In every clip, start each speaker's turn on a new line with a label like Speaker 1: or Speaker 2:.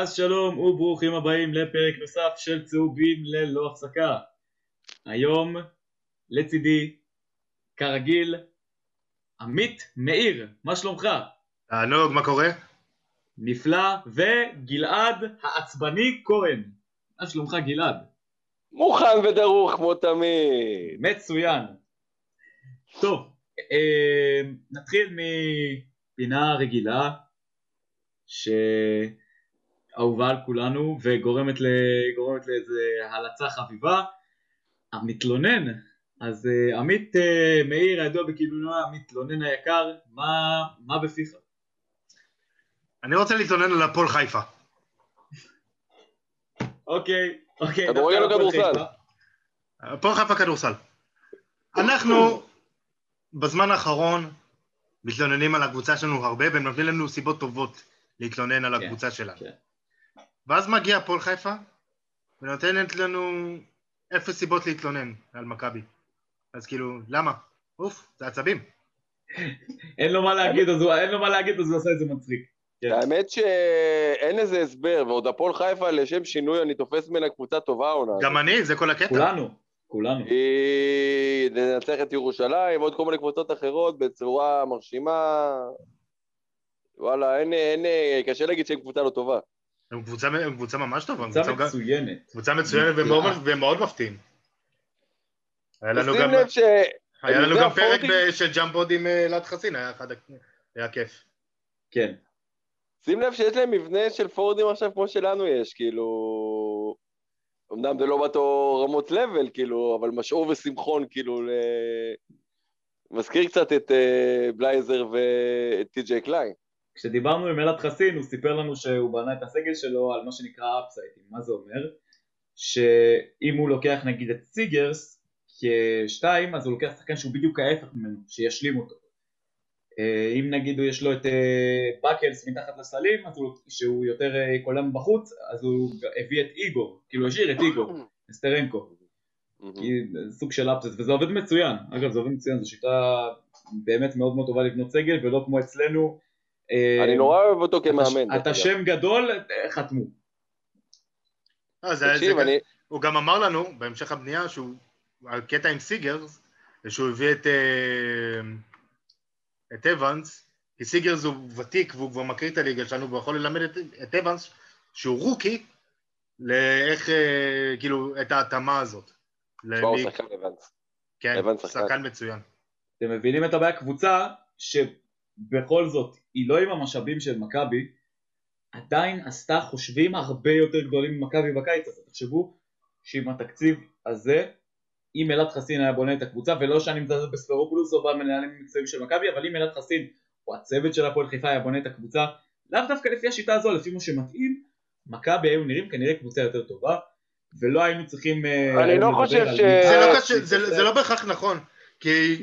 Speaker 1: אז שלום וברוכים הבאים לפרק נוסף של צהובים ללא הפסקה. היום לצידי, כרגיל, עמית מאיר, מה שלומך?
Speaker 2: תענוג, מה קורה?
Speaker 1: נפלא, וגלעד העצבני כהן. מה שלומך גלעד?
Speaker 3: מוכן ודרוך כמו תמיד.
Speaker 1: מצוין. טוב, אה, נתחיל מפינה רגילה שאהובה על כולנו וגורמת לאיזה הלצה חביבה, המתלונן. אז אה, עמית אה, מאיר, הידוע בכינויו המתלונן היקר, מה, מה בפיך?
Speaker 2: אני רוצה להתלונן על הפועל חיפה.
Speaker 1: אוקיי, אוקיי.
Speaker 3: כדורגל או כדורסל?
Speaker 1: חיפה.
Speaker 2: הפועל חיפה כדורסל. אנחנו בזמן האחרון מתלוננים על הקבוצה שלנו הרבה, והם נותנים לנו סיבות טובות להתלונן על
Speaker 1: כן,
Speaker 2: הקבוצה שלנו. ואז מגיע הפועל חיפה, ונותנת לנו אפס סיבות להתלונן על מכבי. אז כאילו, למה? אוף, זה עצבים.
Speaker 1: אין לו מה להגיד, אז הוא אין לו מה להגיד, אז הוא עושה את זה מצחיק. כן.
Speaker 3: האמת שאין איזה הסבר, ועוד הפועל חיפה לשם שינוי אני תופס ממנה קבוצה טובה. הזאת.
Speaker 2: גם אני, זה כל הקטע.
Speaker 1: כולנו, כולנו.
Speaker 3: היא לנצח את ירושלים ועוד כל מיני קבוצות אחרות בצורה מרשימה. וואלה, אין, אין, קשה להגיד שהם קבוצה לא טובה.
Speaker 2: הם קבוצה, הם קבוצה ממש טובה,
Speaker 1: קבוצה מצוינת.
Speaker 2: קבוצה מצוינת והם מאוד- מפתיעים. היה לנו גם,
Speaker 3: ש...
Speaker 2: היה לנו גם פרק ב- של ג'אמפוד עם אה, אלעד חסין, היה אחד, היה כיף.
Speaker 1: כן.
Speaker 3: שים לב שיש להם מבנה של פורדים עכשיו כמו שלנו יש, כאילו... אמנם זה לא באותו רמות לבל, כאילו, אבל משעור ושמחון, כאילו, ל... מזכיר קצת את אה, בלייזר ואת טי.ג'יי קליין.
Speaker 1: כשדיברנו עם אלעד חסין, הוא סיפר לנו שהוא בנה את הסגל שלו על מה שנקרא אפסייטים. מה זה אומר? שאם הוא לוקח נגיד את סיגרס כשתיים, אז הוא לוקח שחקן שהוא בדיוק ההפך ממנו, שישלים אותו. אה, אם נגיד יש לו את אה, בקלס מתחת לסלים, אז הוא, שהוא יותר אה, קולם בחוץ, אז הוא הביא את איגור, כאילו השאיר את איגור, אסטרנקו. סוג של אפסט, וזה עובד מצוין. אגב, זה עובד מצוין, זו שיטה באמת מאוד מאוד טובה לבנות סגל, ולא כמו אצלנו. אה,
Speaker 3: אני נורא אוהב אותו כמאמן.
Speaker 1: אתה שם גדול, אה, חתמו.
Speaker 2: זה-
Speaker 3: תקשיב,
Speaker 2: זה-
Speaker 3: אני...
Speaker 2: הוא גם אמר לנו בהמשך הבנייה שהוא, על קטע עם סיגרס, שהוא הביא את, אה, את אבנס, כי סיגרס הוא ותיק והוא כבר מכיר את הליגה שלנו והוא יכול ללמד את, את אבנס שהוא רוקי, לאיך, כאילו, את ההתאמה הזאת.
Speaker 3: תשמע, הוא שחקן אבנס.
Speaker 2: כן.
Speaker 3: שחקן
Speaker 2: מצוין.
Speaker 1: אתם מבינים את הבעיה? קבוצה שבכל זאת היא לא עם המשאבים של מכבי, עדיין עשתה חושבים הרבה יותר גדולים ממכבי בקיץ הזה. תחשבו שעם התקציב הזה, אם אלעד חסין היה בונה את הקבוצה, ולא שאני מזלזל בספרופולוס או במנהלים המקצועיים של מכבי, אבל אם אלעד חסין או הצוות של הפועל חיפה היה בונה את הקבוצה, לאו דווקא לפי השיטה הזו, לפי מה שמתאים, מכבי היו נראים כנראה קבוצה יותר טובה, ולא היינו צריכים... אה,
Speaker 3: אני לא חושב ש-
Speaker 2: זה לא קשה, זה זה לא בהכרח נכון, כי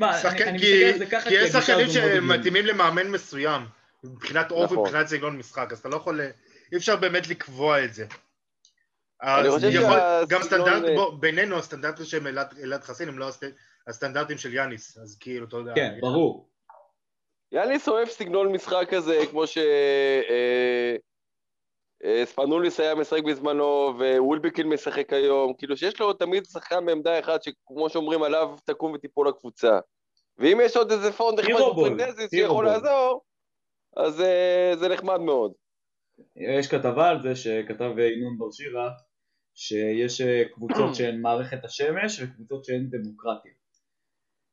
Speaker 2: יש שחקנים. שמתאימים למאמן מסוים, מבחינת אופי,
Speaker 3: נכון.
Speaker 2: מבחינת סגנון משחק, אז אתה לא יכול, אי אפשר באמת לקבוע את זה.
Speaker 3: אני
Speaker 2: אז
Speaker 3: חושב
Speaker 2: יכול- גם סטנדרט, בוא, בינינו הסטנדרטים של אלעד- אלעד חסין הם לא הסט- הסטנדרטים של יאניס, אז כאילו, אתה יודע.
Speaker 1: כן, ברור.
Speaker 3: יאניס אוהב סגנון משחק כזה, כמו ש... אה, אה, ספנוליס היה משחק בזמנו, ווולבקין משחק היום, כאילו שיש לו תמיד שחקן בעמדה אחת, שכמו שאומרים עליו, תקום ותיפול הקבוצה. ואם יש עוד איזה פאונד נחמד
Speaker 1: הירו
Speaker 3: שיכול. לעזור, אז אה, זה נחמד מאוד.
Speaker 1: יש כתבה על זה שכתב אה, ינון בר שירה, שיש אה, קבוצות שהן מערכת השמש וקבוצות שהן דמוקרטיה.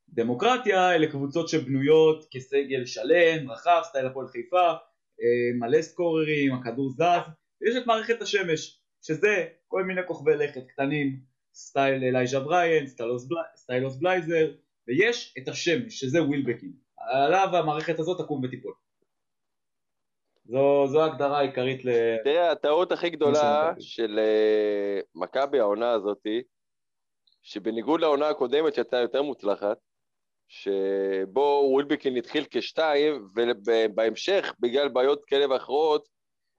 Speaker 1: דמוקרטיה אלה קבוצות שבנויות כסגל שלם, רחב, סטייל הפועל חיפה, מלא סקוררים, הכדור זז, ויש את מערכת השמש, שזה כל מיני כוכבי לכת קטנים, סטייל אלייז'ה בריאנט, סטייל עוז בלייזר, ויש את השמש, שזה ווילבקין. עליו המערכת הזאת תקום ותיפול. זו, זו ההגדרה העיקרית ל...
Speaker 3: תראה, הטעות הכי גדולה. של אה, מכבי העונה הזאתי, שבניגוד לעונה הקודמת שהייתה יותר מוצלחת, שבו ווילבקין התחיל כשתיים, ובהמשך, בגלל בעיות כאלה ואחרות,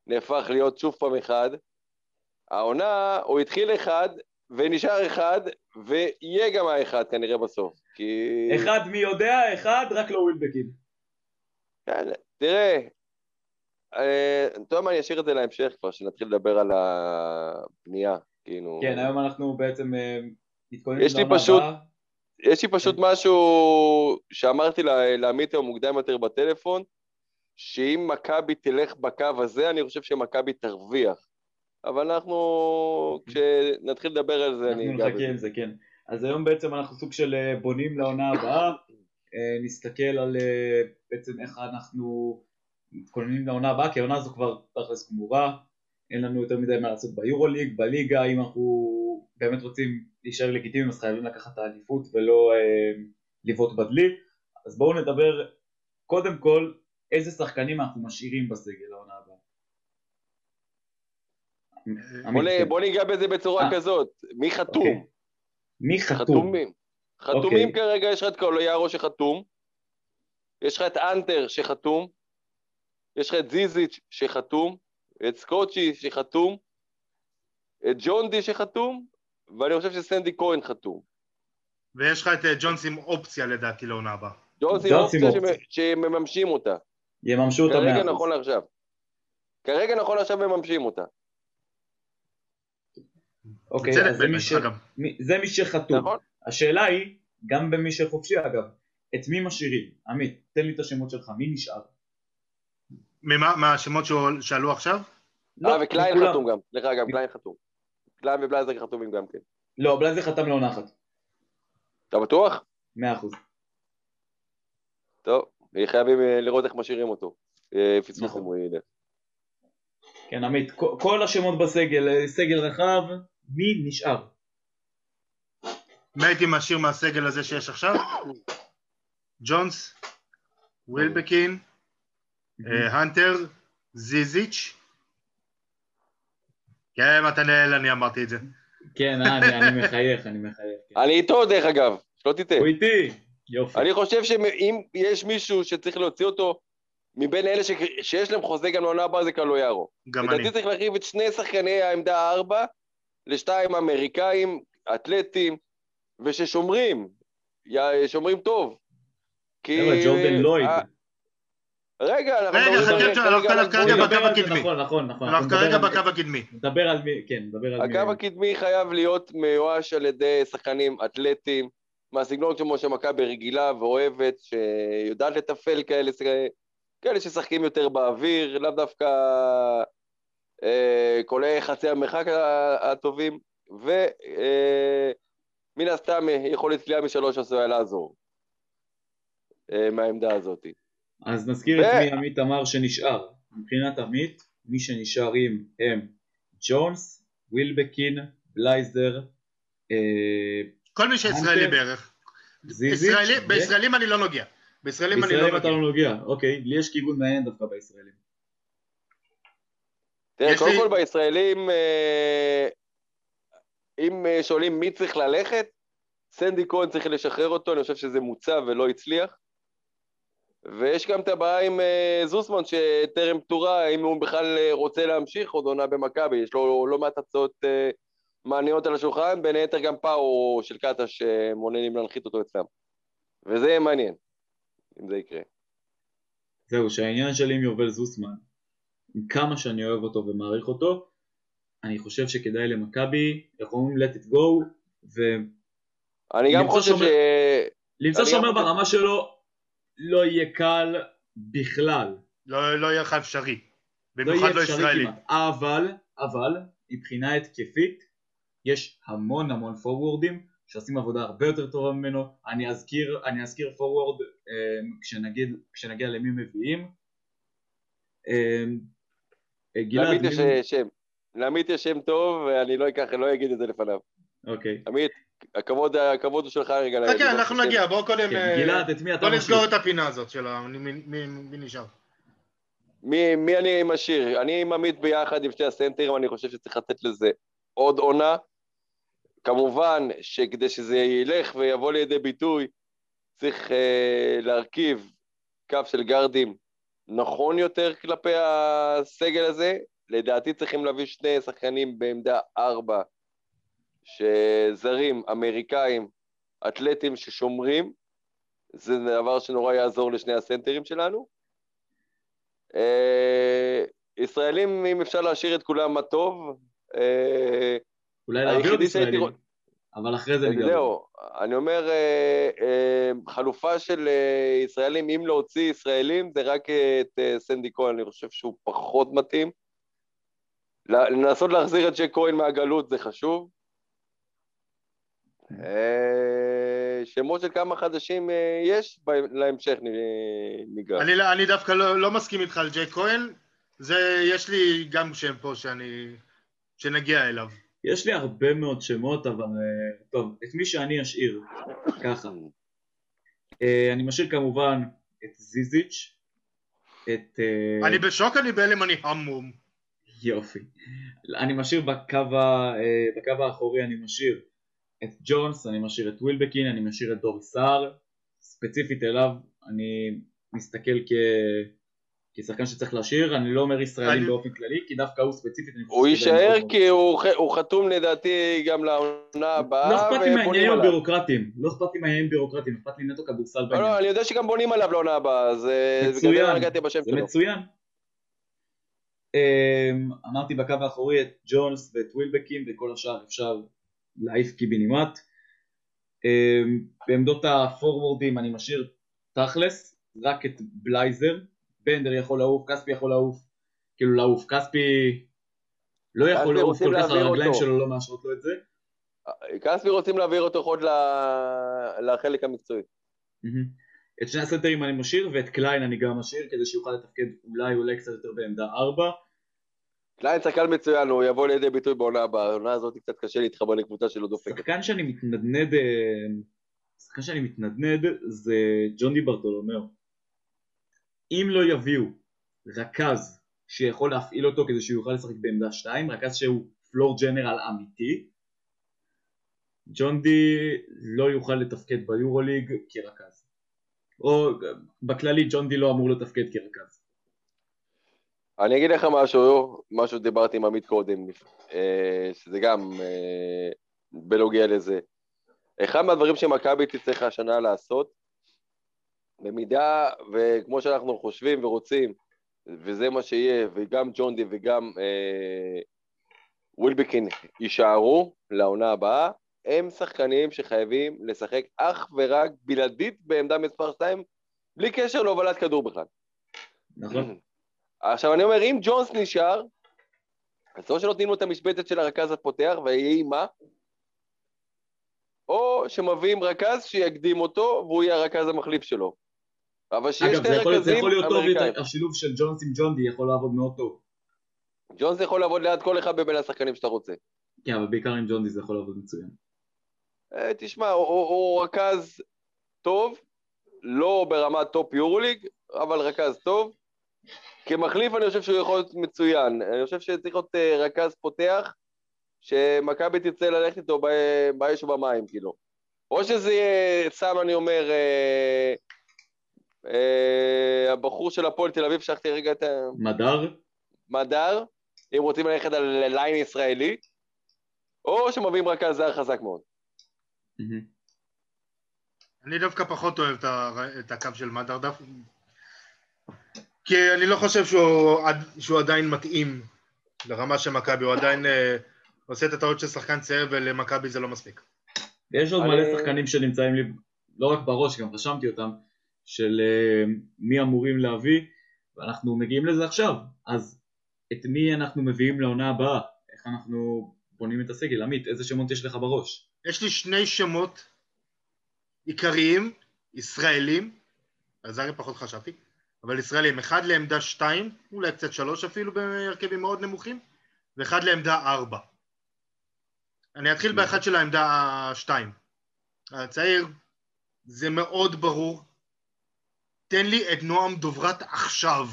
Speaker 3: נהפך להיות שוב פעם אחד. העונה, הוא התחיל אחד, ונשאר אחד, ויהיה גם האחד כנראה בסוף. כי...
Speaker 1: אחד מי יודע, אחד רק לא ווילבקין.
Speaker 3: כן, תראה, אה, אתה יודע מה, אני אשאיר את זה להמשך כבר, שנתחיל לדבר על הבנייה, כאילו...
Speaker 1: כן, היום אנחנו בעצם אה, מתכוננים לעונה הבאה.
Speaker 3: יש לי פשוט
Speaker 1: כן.
Speaker 3: משהו שאמרתי לעמית היום מוקדם יותר בטלפון, שאם מכבי תלך בקו הזה, אני חושב שמכבי תרוויח. אבל אנחנו, כשנתחיל לדבר על זה, אני
Speaker 1: אנחנו
Speaker 3: אגע
Speaker 1: נחכה
Speaker 3: בזה.
Speaker 1: עם זה, כן. אז היום בעצם אנחנו סוג של אה, בונים לעונה הבאה, אה, נסתכל על בעצם איך אנחנו מתכוננים לעונה הבאה, כי העונה הזו כבר תכלס גמורה, אין לנו יותר מדי מה לעשות ביורוליג, בליגה, אם אנחנו באמת רוצים להישאר לגיטימיים אז חייבים לקחת את האליפות ולא אה, לבעוט בדלי, אז בואו נדבר קודם כל איזה שחקנים אנחנו משאירים בסגל לעונה הבאה.
Speaker 3: בוא
Speaker 1: עמית,
Speaker 3: נ-
Speaker 1: כן.
Speaker 3: בוא ניגע בזה בצורה
Speaker 1: אה.
Speaker 3: כזאת, מי חתום?
Speaker 1: אוקיי. מי חתום?
Speaker 3: חתומים. חתומים
Speaker 1: אוקיי.
Speaker 3: כרגע, יש לך את קולויארו שחתום, יש לך את אנטר שחתום, יש לך את זיזיץ' שחתום, את סקוצ'י שחתום, את ג'ונדי שחתום, ואני חושב שסנדי כהן חתום.
Speaker 2: ויש לך את אה, ג'ונס עם אופציה לדעתי לעונה הבאה.
Speaker 3: ג'ונסי
Speaker 1: ג'ונסי
Speaker 3: אופציה
Speaker 1: אופציה.
Speaker 3: שמ- שמממשים אותה.
Speaker 1: יממשו אותה
Speaker 3: כרגע
Speaker 1: 100%.
Speaker 3: נכון לעכשיו. כרגע נכון לעכשיו מממשים אותה.
Speaker 1: אוקיי, אז זה מי, ש... זה מי שחתום.
Speaker 3: נכון?
Speaker 1: השאלה היא, גם במי שחופשי אגב, את מי משאירים? עמית, תן לי את השמות שלך, מי נשאר?
Speaker 2: ממה- מהשמות שהועל- שעלו עכשיו?
Speaker 3: אה, וקליין. חתום גם. דרך אגב, קליין חתום. קליין ובלייזר חתומים גם כן.
Speaker 1: לא, בלייזר חתם לעונה אחת,
Speaker 3: אתה בטוח?
Speaker 1: 100%.
Speaker 3: טוב, חייבים אה, לראות איך משאירים אותו. אה, פספוס
Speaker 1: נכון.
Speaker 3: אם הוא ילך.
Speaker 1: כן, עמית, כל- כל השמות בסגל, אה, סגל רחב, מי נשאר?
Speaker 2: מי הייתי משאיר מהסגל הזה שיש עכשיו? ג'ונס, ווילבקין, אה, הנטר, זיזיץ'. כן, מתנאל, אני אמרתי את זה.
Speaker 1: כן, אה, אני, אני מחייך, אני מחייך. כן.
Speaker 3: אני איתו דרך אגב, שלא תטעה.
Speaker 1: הוא איתי, יופי.
Speaker 3: אני חושב שאם יש מישהו שצריך להוציא אותו מבין אלה. שיש להם חוזה גם לעונה הבאה זה קלויארו.
Speaker 2: גם אני.
Speaker 3: לדעתי צריך להרחיב את שני שחקני העמדה הארבע לשתיים אמריקאים, אתלטים, וששומרים, שומרים טוב. כי...
Speaker 1: חבר'ה, ג'ורדן לויד.
Speaker 3: רגע, אנחנו
Speaker 2: רגע, חכה, אנחנו כרגע. בקו
Speaker 1: זה,
Speaker 2: הקדמי.
Speaker 1: נכון, נכון, נכון.
Speaker 2: אנחנו כרגע בקו הקדמי.
Speaker 1: נדבר על מי, כן, נדבר על מי.
Speaker 3: הקו הקדמי חייב להיות מיואש על ידי שחקנים אתלטים, מהסגנון כמו שמכבי רגילה ואוהבת, שיודעת לתפעל כאלה, כאלה ששחקים יותר באוויר, לאו דווקא אה, קולעי חצי המרחק הטובים, ומן הסתם אה, יכולת צליעה משלוש עשויה לעזור אה, מהעמדה הזאת.
Speaker 1: אז נזכיר את מי עמית אמר שנשאר. מבחינת עמית, מי שנשארים הם ג'ונס, ווילבקין, בלייזר, אה,
Speaker 2: כל מי שישראלי בערך.
Speaker 1: זיזיץ',
Speaker 2: ישראלי-
Speaker 1: ו-
Speaker 2: בישראלים אני לא נוגע. בישראלים אני לא
Speaker 1: בישראלים אתה
Speaker 2: נוגע.
Speaker 1: לא נוגע, אוקיי, לי יש כיוון מעניין דווקא בישראלים.
Speaker 3: תראה, קודם
Speaker 2: לי-
Speaker 3: כל בישראלים, אה, אם אה, שואלים מי צריך ללכת, סנדי כהן צריך לשחרר אותו, אני חושב שזה מוצע ולא הצליח. ויש גם את הבעיה עם אה, זוסמן שטרם פתורה, אם הוא בכלל אה, רוצה להמשיך עוד עונה במכבי, יש לו לא מעט הצעות אה, מעניינות על השולחן, בין היתר גם פאו של קטש שמעוניינים להנחית אותו אצלם. וזה יהיה מעניין, אם זה יקרה.
Speaker 1: זהו, שהעניין שלי עם יובל זוסמן, עם כמה שאני אוהב אותו ומעריך אותו, אני חושב שכדאי למכבי, איך אומרים let it go,
Speaker 3: אני גם
Speaker 1: למצוא
Speaker 3: חושב
Speaker 1: שומר-
Speaker 3: ש...
Speaker 1: ולמצוא
Speaker 3: אני
Speaker 1: שומר ברמה שלו לא יהיה קל בכלל.
Speaker 2: לא לא יהיה לך אפשרי.
Speaker 1: לא
Speaker 2: במיוחד
Speaker 1: יהיה
Speaker 2: לא
Speaker 1: אפשרי
Speaker 2: ישראלי.
Speaker 1: כמעט. אבל, אבל, מבחינה התקפית, יש המון המון פורוורדים שעושים עבודה הרבה יותר טובה ממנו. אני אזכיר, אני אזכיר פורוורד אה, כשנגיד, כשנגיע למי מביאים. אה, גלעד,
Speaker 3: לעמית
Speaker 1: מי-
Speaker 3: יש אה, שם. לעמית יש שם טוב, ואני לא אקח, לא אגיד את זה לפניו.
Speaker 1: אוקיי.
Speaker 3: עמית, הכבוד, הכבוד הוא שלך רגע.
Speaker 2: חכה,
Speaker 3: לנו
Speaker 2: אנחנו. נגיע, בואו קודם...
Speaker 1: כן,
Speaker 2: אה,
Speaker 1: גלעד, את מי אתה משאיר?
Speaker 2: נסגור את הפינה הזאת של. מי- נשאר.
Speaker 3: מי, מי אני משאיר? אני עם עמית ביחד עם שתי הסנטרים, אני חושב שצריך לתת לזה עוד עונה. כמובן שכדי שזה ילך ויבוא לידי ביטוי, צריך אה, להרכיב קו של גרדים נכון יותר כלפי הסגל הזה. לדעתי צריכים להביא שני שחקנים בעמדה ארבע, שזרים, אמריקאים, אתלטים ששומרים. זה דבר שנורא יעזור לשני הסנטרים שלנו. אה, ישראלים, אם אפשר להשאיר את כולם, מה טוב. אה,
Speaker 1: אולי להביא עוד ישראלים, אבל אחרי זה נגמר.
Speaker 3: זהו, אני אומר, אה, אה, חלופה של אה, ישראלים, אם להוציא ישראלים, זה רק את אה, סנדי כהן, אני חושב שהוא פחות מתאים. לנסות להחזיר את ג'ק כהן מהגלות זה חשוב. אה, שמות של כמה חדשים אה, יש להמשך, ניגע.
Speaker 2: אני, אני דווקא לא, לא מסכים איתך על ג'ק כהן, זה, יש לי גם שם פה שאני, שנגיע אליו.
Speaker 1: יש לי הרבה מאוד שמות, אבל אה, טוב, את מי שאני אשאיר, ככה. אני משאיר כמובן את זיזיץ', את...
Speaker 2: אני בשוק, אני בהלם, אני המום.
Speaker 1: יופי. אני משאיר בקו, בקו האחורי, אני משאיר את ג'ונס, אני משאיר את ווילבקין, אני משאיר את דור סער, ספציפית אליו, אני מסתכל כ... כשחקן שצריך להשאיר, אני לא אומר ישראלים
Speaker 2: אני-
Speaker 1: באופן כללי, כי דווקא הוא ספציפית,
Speaker 3: הוא יישאר. כי הוא ח- הוא חתום לדעתי גם לעונה הבאה,
Speaker 1: לא אכפת לי מהעניינים. הבירוקרטיים, לא אכפת לי מהעניינים הבירוקרטיים, אכפת לי נטו כדורסל
Speaker 3: לא, לא,
Speaker 1: בעניין.
Speaker 3: אני יודע שגם בונים עליו לעונה הבאה, אז אה, זה
Speaker 1: מצוין,
Speaker 3: לא
Speaker 1: זה. מצוין. אמ, אמרתי בקו האחורי את ג'ונס ואת ווילבקין וכל השאר אפשר להעיף קיבינימט. אמ, בעמדות הפורוורדים אני משאיר תכלס, רק את בלייזר, בנדר יכול לעוף, כספי יכול לעוף, כאילו לעוף, כספי לא יכול לעוף כל כך, הרגליים. שלו לא מאשרות לו את זה.
Speaker 3: כספי רוצים להעביר אותו עוד לחלק המקצועי.
Speaker 1: את שני הסנטרים אני משאיר ואת קליין אני גם משאיר כדי שיוכל לתפקד אולי אולי קצת יותר בעמדה 4.
Speaker 3: קליין שחקן מצוין, הוא יבוא לידי ביטוי בעונה הבאה, העונה הזאת קצת קשה להתחבר לקבוצה שלא דופקת.
Speaker 1: שחקן שאני מתנדנד, אה, שחקן שאני מתנדנד זה ג'ון דיברתולומיאו. אם לא יביאו רכז שיכול להפעיל אותו כדי שהוא יוכל לשחק בעמדה 2, רכז שהוא פלור ג'נרל אמיתי, ג'ון די לא יוכל לתפקד ביורוליג כרכז. או בכללי ג'ון די לא אמור לתפקד כרכז.
Speaker 3: אני אגיד לך משהו, משהו שדיברתי עם עמית קודם, אה, שזה גם אה, בנוגע לזה. אחד מהדברים שמכבי תצטרך השנה לעשות, במידה, וכמו שאנחנו חושבים ורוצים, וזה מה שיהיה, וגם ג'ון די וגם אה, ווילבקין יישארו לעונה הבאה, הם שחקנים שחייבים לשחק אך ורק בלעדית בעמדה מספר 2, בלי קשר להובלת כדור בכלל.
Speaker 1: נכון?
Speaker 3: עכשיו אני אומר, אם ג'ונס נשאר, אז או שנותנים לו את המשבצת של הרכז הפותח ויהי מה, או שמביאים רכז שיקדים אותו והוא יהיה הרכז המחליף שלו. אבל שיש
Speaker 1: אגב,
Speaker 3: שתי
Speaker 1: זה יכול, זה
Speaker 3: רכזים
Speaker 1: יכול להיות טוב,
Speaker 3: אמריקאים.
Speaker 1: יותר, השילוב של ג'ונס עם ג'ון די יכול לעבוד מאוד טוב.
Speaker 3: ג'ונס יכול לעבוד ליד כל אחד מבין השחקנים שאתה רוצה.
Speaker 1: כן, אבל בעיקר עם ג'ון די זה יכול לעבוד מצוין.
Speaker 3: אה, תשמע, הוא רכז טוב, לא ברמת טופ יורוליג, אבל רכז טוב. כמחליף אני חושב שהוא יכול להיות מצוין. אני חושב שצריך להיות אה, רכז פותח, שמכבי תרצה ללכת איתו ב- באש ובמים, כאילו. או שזה יהיה, סתם אני אומר, אה, אה, הבחור של הפועל תל אביב, שכחתי רגע את
Speaker 1: מדר,
Speaker 3: המדר, אם רוצים ללכת על ליין ישראלי, או שמביאים רכז זר חזק מאוד.
Speaker 2: אני דווקא פחות אוהב את, ה, את הקו של מדר דף, כי אני לא חושב שהוא, עד- שהוא עדיין מתאים לרמה של מכבי, הוא עדיין אה, עושה את הטעות של שחקן צעיר ולמכבי זה לא מספיק.
Speaker 1: ויש עוד
Speaker 3: אני-
Speaker 1: מלא שחקנים שנמצאים לי, לא רק בראש, גם רשמתי אותם, של אה, מי אמורים להביא, ואנחנו מגיעים לזה עכשיו. אז את מי אנחנו מביאים לעונה הבאה? איך אנחנו בונים את הסגל? עמית, איזה שמות יש לך בראש?
Speaker 2: יש לי שני שמות עיקריים, ישראלים, על זה הרי פחות חשבתי, אבל ישראלים, אחד לעמדה שתיים, אולי קצת שלוש אפילו בהרכבים מאוד נמוכים, ואחד לעמדה ארבע. אני אתחיל באחד של העמדה השתיים. הצעיר, זה מאוד ברור. תן לי את נועם דוברת עכשיו.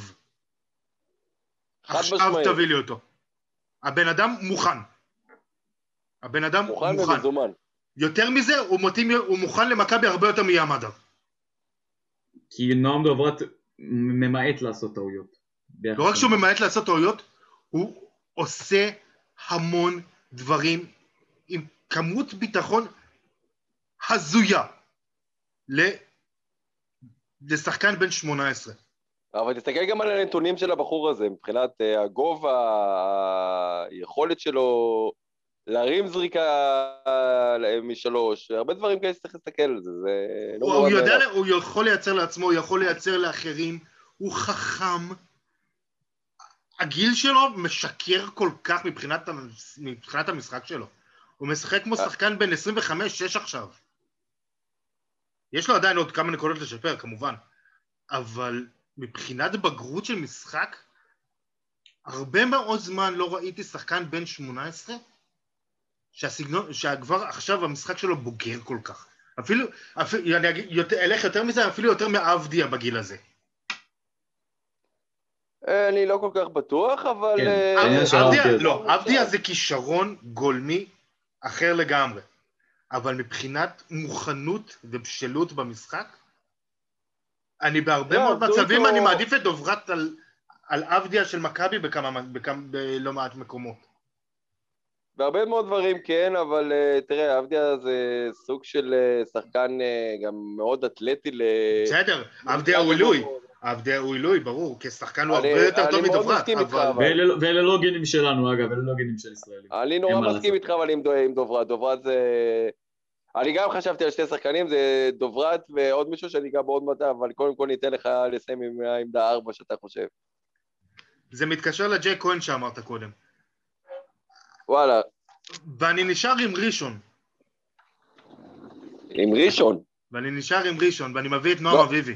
Speaker 2: עכשיו
Speaker 3: משמעית.
Speaker 2: תביא לי אותו. הבן אדם מוכן. הבן אדם
Speaker 3: מוכן
Speaker 2: מוכן.
Speaker 3: ומזומן.
Speaker 2: יותר מזה, הוא, מתאים, הוא מוכן למכבי הרבה יותר מימדה.
Speaker 1: כי נועם דוברת ממעט לעשות טעויות.
Speaker 2: לא רק שהוא. ממעט לעשות טעויות, הוא עושה המון דברים עם כמות ביטחון הזויה ל- לשחקן בן 18.
Speaker 3: אבל תסתכל גם על הנתונים של הבחור הזה, מבחינת אה, הגובה, היכולת שלו להרים זריקה אה, משלוש, הרבה דברים כאלה שצריך להסתכל על זה, זה לא
Speaker 2: הוא, הוא יודע,
Speaker 3: מאליו.
Speaker 2: הוא יכול לייצר לעצמו, הוא יכול לייצר לאחרים, הוא חכם. הגיל שלו משקר כל כך מבחינת, מבחינת המשחק שלו. הוא משחק כמו
Speaker 3: אה.
Speaker 2: שחקן בן 25-6 עכשיו. יש לו עדיין עוד כמה נקודות לשפר, כמובן. אבל מבחינת בגרות של משחק, הרבה מאוד זמן לא ראיתי שחקן בן 18 שהסגנון, שכבר עכשיו המשחק שלו בוגר כל כך. אפילו, אפילו אני אגיד, יותר, אלך יותר מזה, אפילו יותר מאבדיה בגיל הזה.
Speaker 3: אה, אני לא כל כך בטוח, אבל...
Speaker 1: כן,
Speaker 3: אה,
Speaker 2: אבדיה,
Speaker 1: אבדיה.
Speaker 2: לא, אבדיה זה כישרון גולמי אחר לגמרי. אבל מבחינת מוכנות ובשלות במשחק, אני בהרבה
Speaker 3: לא,
Speaker 2: מאוד מצבים, אני מעדיף את דוברת על, על אבדיה של מכבי בכמה, בכמה, בלא מעט מקומות.
Speaker 3: בהרבה מאוד דברים כן, אבל uh, תראה, עבדיה זה סוג של uh, שחקן uh, גם מאוד אתלטי ל...
Speaker 2: בסדר, אבדיה הוא עילוי, אבדיה הוא עילוי, ברור, כשחקן הוא הרבה יותר
Speaker 3: אני
Speaker 2: טוב
Speaker 3: מאוד
Speaker 2: מדוברת,
Speaker 3: מסכים איתך,
Speaker 2: אבל...
Speaker 3: אבל-
Speaker 1: ואלה לא- גנים שלנו אגב, אלה לא גנים של ישראלים.
Speaker 3: אני נורא מסכים. איתך, אבל עם, דו- עם דוברת. דוברת זה... אני גם חשבתי על שני שחקנים, זה דוברת ועוד מישהו שאני אגע בעוד מעט, אבל קודם כל ניתן לך לסיים עם העמדה ארבע שאתה חושב.
Speaker 2: זה מתקשר לג'יי כהן שאמרת קודם.
Speaker 3: וואלה,
Speaker 2: ואני נשאר עם ראשון,
Speaker 3: עם ראשון.
Speaker 2: ואני נשאר עם ראשון, ואני מביא את נועם
Speaker 3: לא.
Speaker 2: אביבי.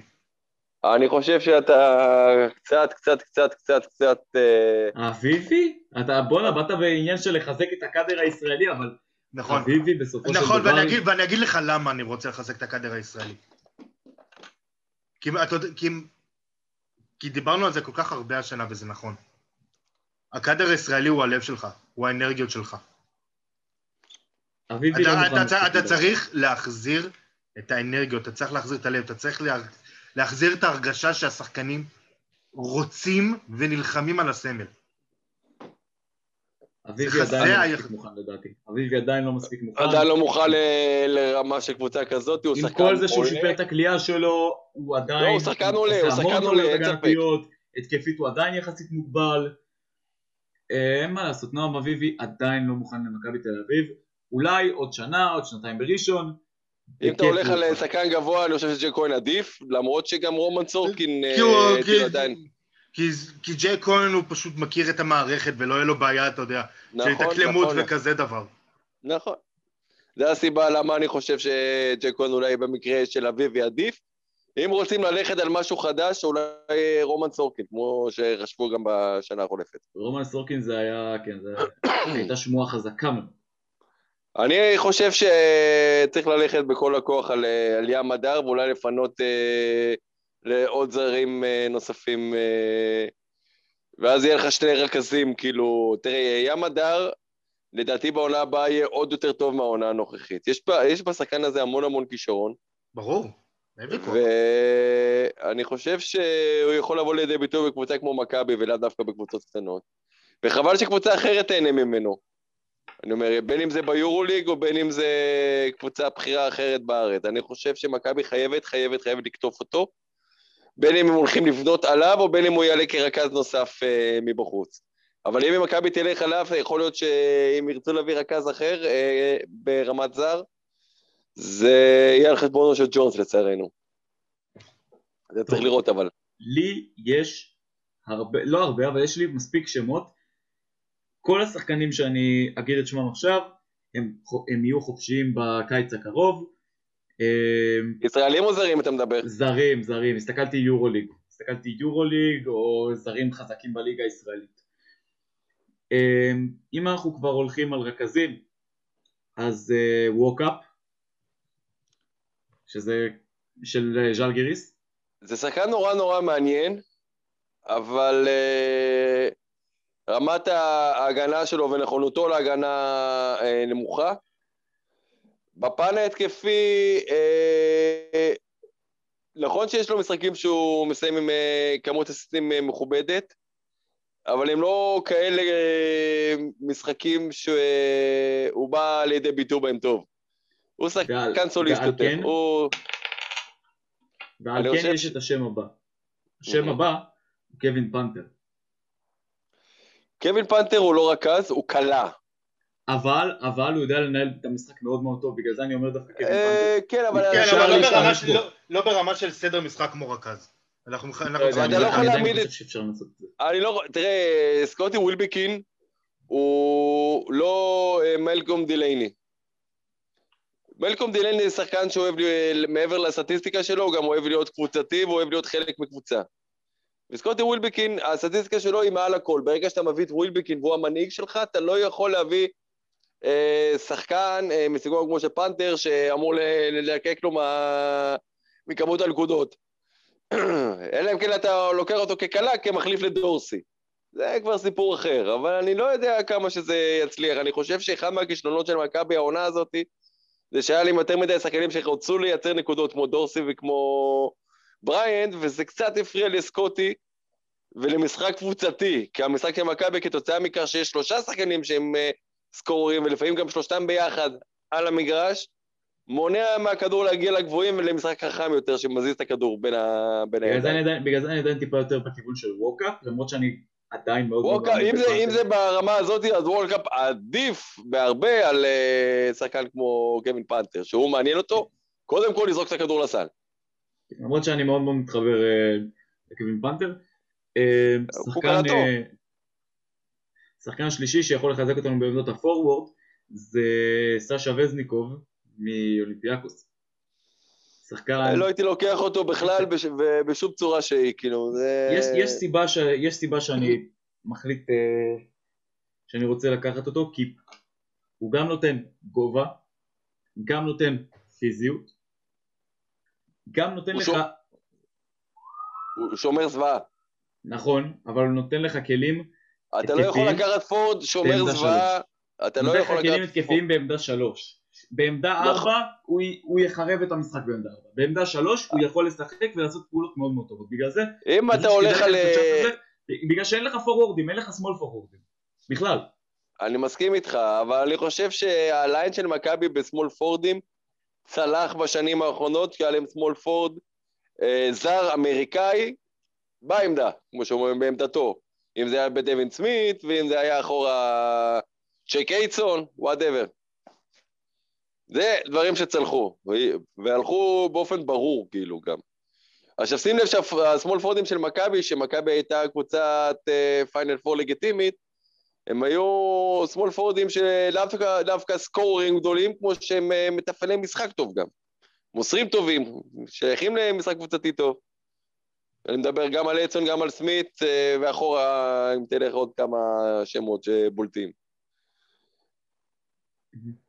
Speaker 3: אני חושב שאתה קצת, קצת, קצת, קצת, קצת... אה,
Speaker 1: אביבי? אתה בואנה, באת בעניין של לחזק את הקאדר הישראלי, אבל
Speaker 2: נכון.
Speaker 1: אביבי בסופו של
Speaker 2: נכון,
Speaker 1: דבר...
Speaker 2: ואני אגיד, ואני אגיד לך למה אני רוצה לחזק את הקאדר הישראלי. כי, אתה כי, כי דיברנו על זה כל כך הרבה השנה, וזה נכון. הקאדר הישראלי הוא הלב שלך, הוא האנרגיות שלך. אתה, אתה, אתה, אתה. צריך להחזיר את האנרגיות, אתה צריך להחזיר את הלב, אתה צריך לה, להחזיר את ההרגשה שהשחקנים רוצים ונלחמים על הסמל.
Speaker 1: אביבי עדיין לא מספיק מוכן לדעתי. אביבי עדיין לא מספיק מוכן.
Speaker 3: עדיין לא מוכן ל- לרמה של קבוצה כזאת, הוא
Speaker 1: עם
Speaker 3: שחקן
Speaker 1: כל זה שהוא
Speaker 3: עולה.
Speaker 1: שיפר את הכלייה שלו, הוא עדיין...
Speaker 3: לא, הוא שחקן עולה, הוא שחקן עולה, אין ספק.
Speaker 1: התקפית הוא עדיין יחסית מוגבל. אה, אין מה לעשות, נועם אביבי עדיין לא מוכן למכבי תל אביב. אולי עוד שנה, עוד שנתיים בראשון.
Speaker 3: אם אתה הולך על
Speaker 1: יוכל.
Speaker 3: שחקן גבוה, אני חושב שג'ק כהן עדיף, למרות שגם רומן סורקין אה, כאילו עדיין...
Speaker 2: כי, ג'יי כהן הוא פשוט מכיר את המערכת ולא יהיה לו בעיה, אתה יודע, של
Speaker 3: נכון,
Speaker 2: התאקלמות
Speaker 3: נכון,
Speaker 2: וכזה דבר.
Speaker 3: נכון. זה הסיבה למה אני חושב שג'ק כהן אולי במקרה של אביבי עדיף. אם רוצים ללכת על משהו חדש, אולי רומן סורקין, כמו שחשבו גם בשנה החולפת.
Speaker 1: רומן סורקין זה היה, כן, זה הייתה שמועה חזקה מאוד.
Speaker 3: אני חושב שצריך ללכת בכל הכוח על, אה, על ים הדר, ואולי לפנות אה, לעוד זרים אה, נוספים, אה, ואז יהיה לך שני רכזים, כאילו, תראה, ים הדר, לדעתי בעונה הבאה יהיה עוד יותר טוב מהעונה הנוכחית. יש, יש בשחקן הזה המון המון כישרון,
Speaker 2: ברור.
Speaker 3: ואני חושב שהוא יכול לבוא לידי ביטוי בקבוצה כמו מכבי ולאו דווקא בקבוצות קטנות. וחבל שקבוצה אחרת תהנה ממנו. אני אומר, בין אם זה ביורוליג או בין אם זה קבוצה בכירה אחרת בארץ. אני חושב שמכבי חייבת, חייבת, חייבת לקטוף אותו, בין אם הם הולכים לבנות עליו או בין אם הוא יעלה כרכז נוסף אה, מבחוץ. אבל אם מכבי תלך עליו, יכול להיות שאם ירצו להביא רכז אחר אה, ברמת זר, זה יהיה על חשבונו של ג'ונס לצערנו. זה צריך. לראות אבל.
Speaker 1: לי יש הרבה, לא הרבה, אבל יש לי מספיק שמות. כל השחקנים שאני אגיד את שמם עכשיו, הם, הם יהיו חופשיים בקיץ הקרוב. אה,
Speaker 3: ישראלים או זרים אתה מדבר?
Speaker 1: זרים, זרים, הסתכלתי יורוליג, הסתכלתי יורוליג או זרים חזקים בליגה הישראלית. אה, אם אנחנו כבר הולכים על רכזים, אז ווקאפ, שזה של אה, ז'אל גיריס,
Speaker 3: זה שחקן נורא נורא מעניין, אבל uh, רמת ההגנה שלו ונכונותו להגנה uh, נמוכה. בפן ההתקפי, uh, נכון שיש לו משחקים שהוא מסיים עם כמות אסיסטים מכובדת, אבל הם לא כאלה משחקים שהוא בא לידי ביטוי בהם טוב. הוא שחקן סוליסט יותר.
Speaker 1: כן?
Speaker 3: הוא...
Speaker 1: ועל
Speaker 3: אני
Speaker 1: כן יש את השם הבא. השם
Speaker 3: Mhm.
Speaker 1: הבא הוא קווין פנתר.
Speaker 3: קווין פנתר הוא לא רכז, הוא קלה.
Speaker 1: אבל, אבל הוא יודע לנהל את המשחק מאוד מאוד טוב, בגלל זה אני אומר דווקא קווין פנתר.
Speaker 3: אה, כן, אבל...
Speaker 2: כן, לא ברמה. של- לא- לא ברמה של סדר משחק כמו רכז. אנחנו
Speaker 1: לא
Speaker 3: אתה לא
Speaker 1: אני
Speaker 3: יכול להעמיד את-. אני לא... תראה, סקוטי ווילבקין הוא לא אה, מלקום דילייני. מלקום דילייני זה שחקן שאוהב, לי- מעבר לסטטיסטיקה שלו, הוא גם אוהב להיות קבוצתי ואוהב להיות חלק מקבוצה. וסקוטי ווילבקין, הסטטיסטיקה שלו היא מעל הכל. ברגע שאתה מביא את ווילבקין והוא המנהיג שלך, אתה לא יכול להביא אה, שחקן אה, מסגנון כמו של פאנטר, שאמור ללקק לו מה... מכמות הנקודות. אלא אם כן אתה לוקח אותו כקלע כמחליף לדורסי. זה כבר סיפור אחר, אבל אני לא יודע כמה שזה יצליח. אני חושב שאחד מהכישלונות של מכבי העונה הזאת, זה שהיה להם יותר מדי שחקנים שרצו לייצר נקודות כמו דורסי וכמו בריאנט, וזה קצת הפריע לסקוטי ולמשחק קבוצתי, כי המשחק של מכבי כתוצאה מכך שיש שלושה שחקנים שהם אה, סקוררים, ולפעמים גם שלושתם ביחד על המגרש, מונע מהכדור להגיע לגבוהים ולמשחק חכם יותר שמזיז את הכדור בין, ה... בין
Speaker 1: בגלל זה. אני עדיין- בגלל זה אני עדיין טיפה יותר בכיוון של ווקאפ, למרות שאני עדיין מאוד... מאמין
Speaker 3: אם זה. אם זה ברמה הזאת, אז וולקאפ עדיף בהרבה על uh, שחקן כמו קווין פנתר, שהוא מעניין אותו, קודם כל לזרוק את הכדור לסל.
Speaker 1: למרות שאני מאוד מאוד מתחבר אה, לקווין פנתר.
Speaker 3: הוא
Speaker 1: שחקן, שחקן שלישי שיכול לחזק אותנו בעמדות הפורוורד זה סשה וזניקוב מאולימפיאקוס. שחקן,
Speaker 3: לא הייתי לוקח אותו בכלל בש, בשום צורה שהיא, כאילו, זה...
Speaker 1: יש, יש, סיבה ש, יש סיבה שאני מחליט אה, שאני רוצה לקחת אותו כי הוא גם נותן גובה, גם נותן פיזיות, גם נותן
Speaker 3: הוא
Speaker 1: לך,
Speaker 3: שומר- הוא שומר זוועה.
Speaker 1: נכון, אבל הוא נותן לך כלים
Speaker 3: אתה לא יכול לקחת פורד שומר זוועה, אתה לא
Speaker 1: נותן
Speaker 3: יכול
Speaker 1: לך כלים
Speaker 3: לקחת...
Speaker 1: התקפיים בעמדה שלוש. בעמדה
Speaker 3: נכון.
Speaker 1: ארבע הוא, הוא יחרב את המשחק בעמדה ארבע. בעמדה שלוש הוא יכול לשחק ולעשות פעולות מאוד מאוד טובות. בגלל זה,
Speaker 3: אם אתה הולך על...
Speaker 1: הזה, בגלל שאין לך פורוורדים, אין לך שמאל פורוורדים. בכלל.
Speaker 3: אני מסכים איתך, אבל אני חושב שהליין של מכבי בשמאל פורדים צלח בשנים האחרונות, כי היה להם small forward אה, זר אמריקאי בעמדה, כמו שאומרים, בעמדתו. אם זה היה בדווין סמית, ואם זה היה אחורה צ'אק איידסון, whatever. זה דברים שצלחו, והלכו באופן ברור, כאילו, גם. עכשיו שים לב שה small forwardים של מכבי, שמכבי הייתה קבוצת פיינל פור לגיטימית, הם היו שמאל פורדים שדווקא דווקא סקוררים גדולים, כמו שהם אה, מתפעלי משחק טוב גם. מוסרים טובים, שייכים למשחק קבוצתי טוב. אני מדבר גם על אצון, גם על סמית, אה, ואחורה, אם תלך עוד כמה שמות שבולטים. אה,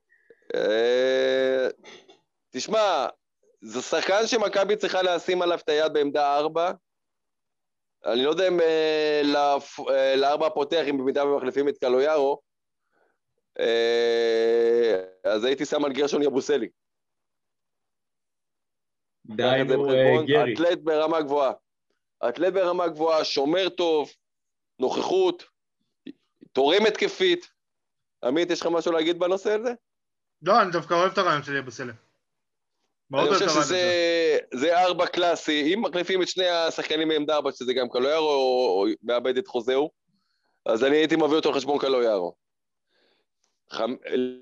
Speaker 3: תשמע, זה שחקן שמכבי צריכה לשים עליו את היד בעמדה ארבע. אני לא יודע אם אה, אה, לארבע הפותח, אם במידה ומחליפים את קלויארו, אה, אז הייתי שם על גרשון יבוסלי.
Speaker 1: דהיינו אה, גרי.
Speaker 3: אתלט ברמה גבוהה. אתלט ברמה גבוהה, שומר טוב, נוכחות, תורם התקפית. עמית, יש לך משהו להגיד בנושא הזה?
Speaker 2: לא, אני דווקא אוהב את הרעיון של יבוסלה. מאוד
Speaker 3: אני חושב. שזה זה ארבע קלאסי. אם מחליפים את שני השחקנים מעמדה ארבע, שזה גם קלויארו או, מאבד את חוזהו, אז אני הייתי מביא אותו על חשבון קלויארו. חמ...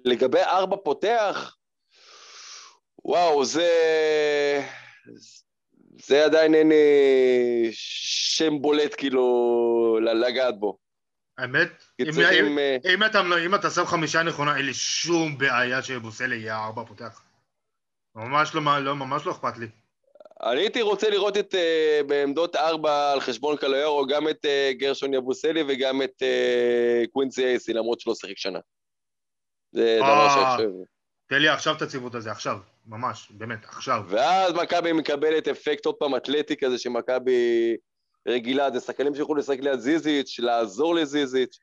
Speaker 3: לגבי ארבע פותח, וואו, זה... זה עדיין אין אה, שם בולט כאילו לגעת בו.
Speaker 2: האמת, אם-
Speaker 3: אה,
Speaker 2: אם אתה אם אתה שם חמישה נכונה, אין לי שום בעיה שיבוסלה יהיה הארבע פותח. ממש לא, לא, ממש לא אכפת לי.
Speaker 3: אני הייתי רוצה לראות את, uh, בעמדות ארבע על חשבון קלויארו, גם את uh, גרשון יבוסלי וגם את uh, קווינסי אייסי, למרות שלא שיחק שנה. זה דבר חושב.
Speaker 2: תן לי עכשיו את הציוות הזה, עכשיו. ממש, באמת, עכשיו.
Speaker 3: ואז מכבי מקבלת אפקט עוד פעם אתלטי כזה שמכבי רגילה, זה שחקנים שיוכלו לשחק ליד זיזיץ', לעזור לזיזיץ'.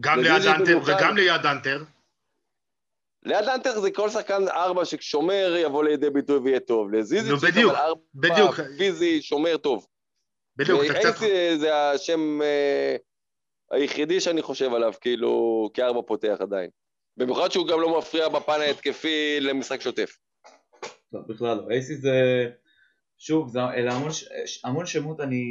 Speaker 2: גם ליד אנטר. וגם ליד אנטר.
Speaker 3: ליד אנטר זה כל שחקן ארבע ששומר יבוא לידי ביטוי ויהיה טוב. לזיזיץ'
Speaker 2: נו,
Speaker 3: יש
Speaker 2: בדיוק,
Speaker 3: אבל ארבע
Speaker 2: בדיוק.
Speaker 3: פיזי, שומר טוב.
Speaker 2: בדיוק, אתה קצת...
Speaker 3: זה השם אה, היחידי שאני חושב עליו, כאילו, כארבע פותח עדיין. במיוחד שהוא גם לא מפריע בפן ההתקפי למשחק שוטף.
Speaker 1: לא, בכלל לא. אייסי זה... שוב, זה, אלה המון, ש- המון שמות, אני...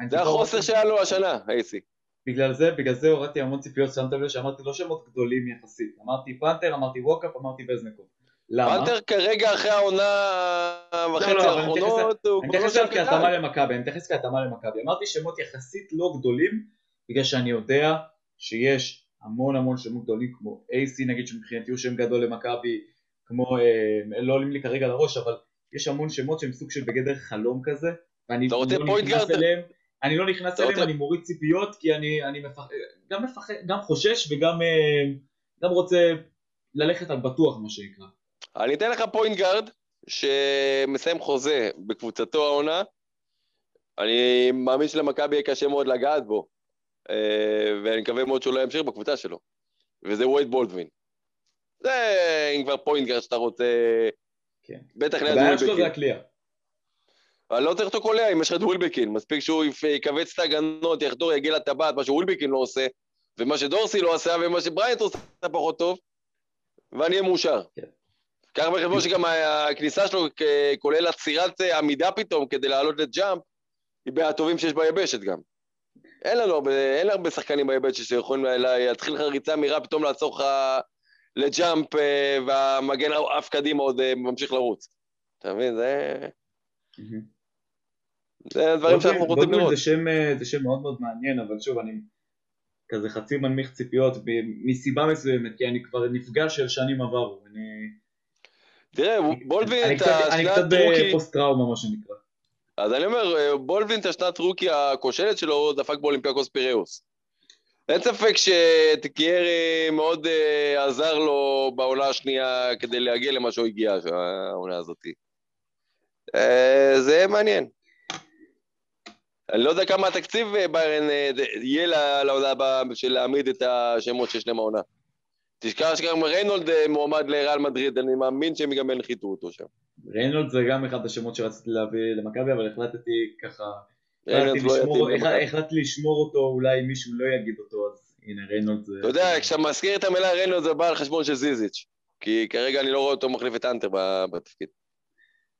Speaker 1: אני
Speaker 3: זה החוסר שהיה לו השנה, אייסי.
Speaker 1: בגלל זה, בגלל זה הורדתי המון ציפיות, שמת לב שאמרתי לא שמות גדולים יחסית. אמרתי פנתר, אמרתי ווקאפ, אמרתי בזנקוב. למה?
Speaker 3: פנתר כרגע אחרי העונה וחצי
Speaker 1: לא, אני מתייחס-
Speaker 3: האחרונות, הוא
Speaker 1: אני
Speaker 3: כבר לא
Speaker 1: מתייחס
Speaker 3: שם
Speaker 1: אליו כהתאמה
Speaker 3: קטן.
Speaker 1: למכבי, אני מתייחס כהתאמה למכבי. אמרתי שמות יחסית לא גדולים, בגלל שאני יודע שיש המון המון שמות גדולים, כמו AC נגיד, שמבחינתי הוא שם גדול למכבי, כמו, אה, לא עולים לי כרגע לראש, אבל יש המון שמות שהם סוג של בגדר חלום כזה, ואני לא נכנס? אליהם, אני לא נכנס אליהם, אני מוריד ציפיות, כי אני, אני מפח... גם מפחד, גם חושש וגם אה, גם רוצה ללכת על בטוח, מה שנקרא.
Speaker 3: אני אתן לך point guard שמסיים חוזה בקבוצתו העונה. אני מאמין שלמכבי יהיה קשה מאוד לגעת בו, אה, ואני מקווה מאוד שהוא לא ימשיך בקבוצה שלו. וזה וייד בולדווין. זה אם כבר point guard שאתה רוצה...
Speaker 1: כן.
Speaker 3: בטח ליד
Speaker 1: הבעיה שלו זה
Speaker 3: ווילבקין.
Speaker 1: הקליעה.
Speaker 3: אני לא צריך אותו קולע אם יש לך את ווילבקין. מספיק שהוא יכווץ את ההגנות, יחדור, יגיע לטבעת, מה שווילבקין לא עושה, ומה שדורסי לא עשה, ומה שבריינט עושה פחות טוב, ואני אהיה מאושר.
Speaker 1: כן.
Speaker 3: קח בחשבון שגם הכניסה שלו, כולל עצירת אה, עמידה פתאום כדי לעלות לג'אמפ, היא מהטובים שיש ביבשת גם. אין לנו הרבה, אין הרבה שחקנים ביבשת שיכולים לה- לה- להתחיל לך ריצה מהירה, פתאום לעצור לך ל jump, אה, והמגן עף קדימה עוד אה, ממשיך לרוץ. אתה מבין? זה... זה דברים שאנחנו רוצים לראות.
Speaker 1: זה שם, אה, זה שם מאוד מאוד מעניין, אבל שוב, אני כזה חצי מנמיך ציפיות מסיבה מסוימת, כי אני כבר נפגע של שנים עברו. אני,
Speaker 3: תראה, בולדווין
Speaker 1: אני
Speaker 3: את
Speaker 1: קצת, אני קצת
Speaker 3: השנת rookie,
Speaker 1: בפוסט טראומה, מה שנקרא.
Speaker 3: אז אני אומר, בולדווין את השנת rookie הכושלת שלו דפק באולימפיאקוס פיראוס. אין ספק שטקיירי מאוד אה, עזר לו בעונה השנייה כדי להגיע למה שהוא הגיע, העונה הזאת. אה, זה מעניין. אני לא יודע כמה התקציב אה, ביירן אה, יהיה לעונה הבאה בשביל להעמיד את השמות שיש להם העונה. תשכח שגם ריינולד אה, מועמד לריאל מדריד, אני מאמין שהם גם ינחיתו אותו שם.
Speaker 1: ריינולד זה גם אחד השמות שרציתי להביא למכבי, אבל החלטתי ככה, החלטתי לשמור, אותו, אולי מישהו לא יגיד אותו, אז הנה ריינולד זה...
Speaker 3: אתה יודע, כשאתה מזכיר את המילה ריינולד זה בא על חשבון של זיזיץ'. כי כרגע אני לא רואה אותו מחליף את אנטר ב- בתפקיד.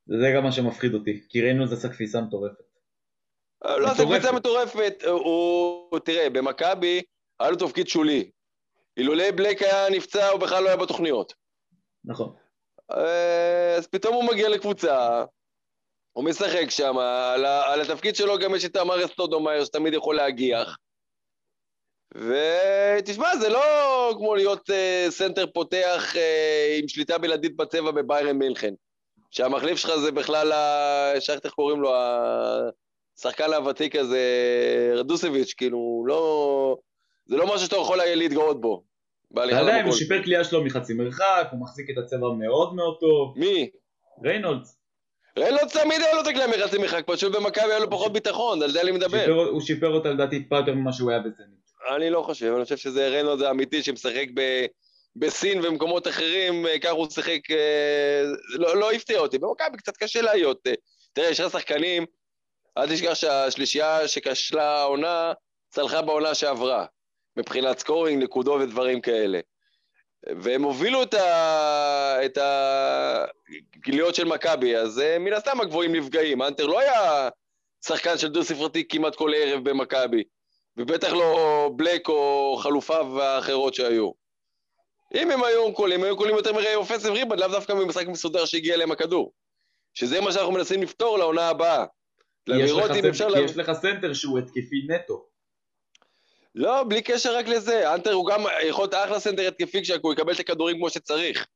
Speaker 1: זה גם מה שמפחיד אותי, כי ריינולד עשה קפיצה מטורפת.
Speaker 3: אה, לא
Speaker 1: מטורפת.
Speaker 3: קפיצה מטורפת, הוא, תראה, במכבי היה לו תפקיד שולי. אילולא בלייק היה נפצע, הוא בכלל לא היה בתוכניות.
Speaker 1: נכון.
Speaker 3: אה, אז פתאום הוא מגיע לקבוצה, הוא משחק שם, על, ה- על התפקיד שלו גם יש את אמארה סטודמאייר שתמיד יכול להגיח. ותשמע, זה לא כמו להיות אה, סנטר פותח אה, עם שליטה בלעדית בצבע בבאיירן מינכן. שהמחליף שלך זה בכלל, ה- שכחת איך קוראים לו, השחקן הוותיק הזה, רדוסביץ', כאילו, לא... זה לא משהו שאתה יכול להתגאות בו.
Speaker 1: ועדיין הוא. שיפר קליעה שלו מחצי מרחק, הוא מחזיק את הצבע מאוד מאוד טוב.
Speaker 3: מי?
Speaker 1: ריינולדס.
Speaker 3: ריינולדס תמיד היה לו את הקליעה מחצי מרחק, פשוט במכבי היה לו פחות ביטחון, על זה אני מדבר.
Speaker 1: הוא שיפר אותה לדעתי טיפה יותר ממה שהוא היה בזנית.
Speaker 3: אני לא חושב, אני חושב שזה ריינולדס האמיתי שמשחק ב... בסין ובמקומות אחרים, אה, ככה הוא שיחק, אה, לא, לא הפתיע אותי. במכבי קצת קשה להיות. אה, תראה, יש לך שחקנים, אל תשכח שהשלישייה שכשלה העונה, צלחה בעונה שעברה, מבחינת scoring, נקודות ודברים כאלה. והם הובילו את, ה... את הגיליות של מכבי, אז אה, מן הסתם הגבוהים נפגעים. האנטר לא היה שחקן של דו-ספרתי כמעט כל ערב במכבי. ובטח לא בלק או חלופיו האחרות שהיו. אם הם היו קולעים, היו קולעים יותר מראי offensive rebound, לאו דווקא ממשחק מסודר שהגיע אליהם הכדור. שזה מה שאנחנו מנסים לפתור לעונה הבאה.
Speaker 1: יש לך
Speaker 3: אם
Speaker 1: סנ-
Speaker 3: אפשר...
Speaker 1: כי
Speaker 3: לה-
Speaker 1: יש לך סנטר שהוא התקפי נטו.
Speaker 3: לא, בלי קשר רק לזה. האנטר הוא גם יכול להיות אחלה סנטר התקפי כשהוא יקבל את הכדורים כמו שצריך.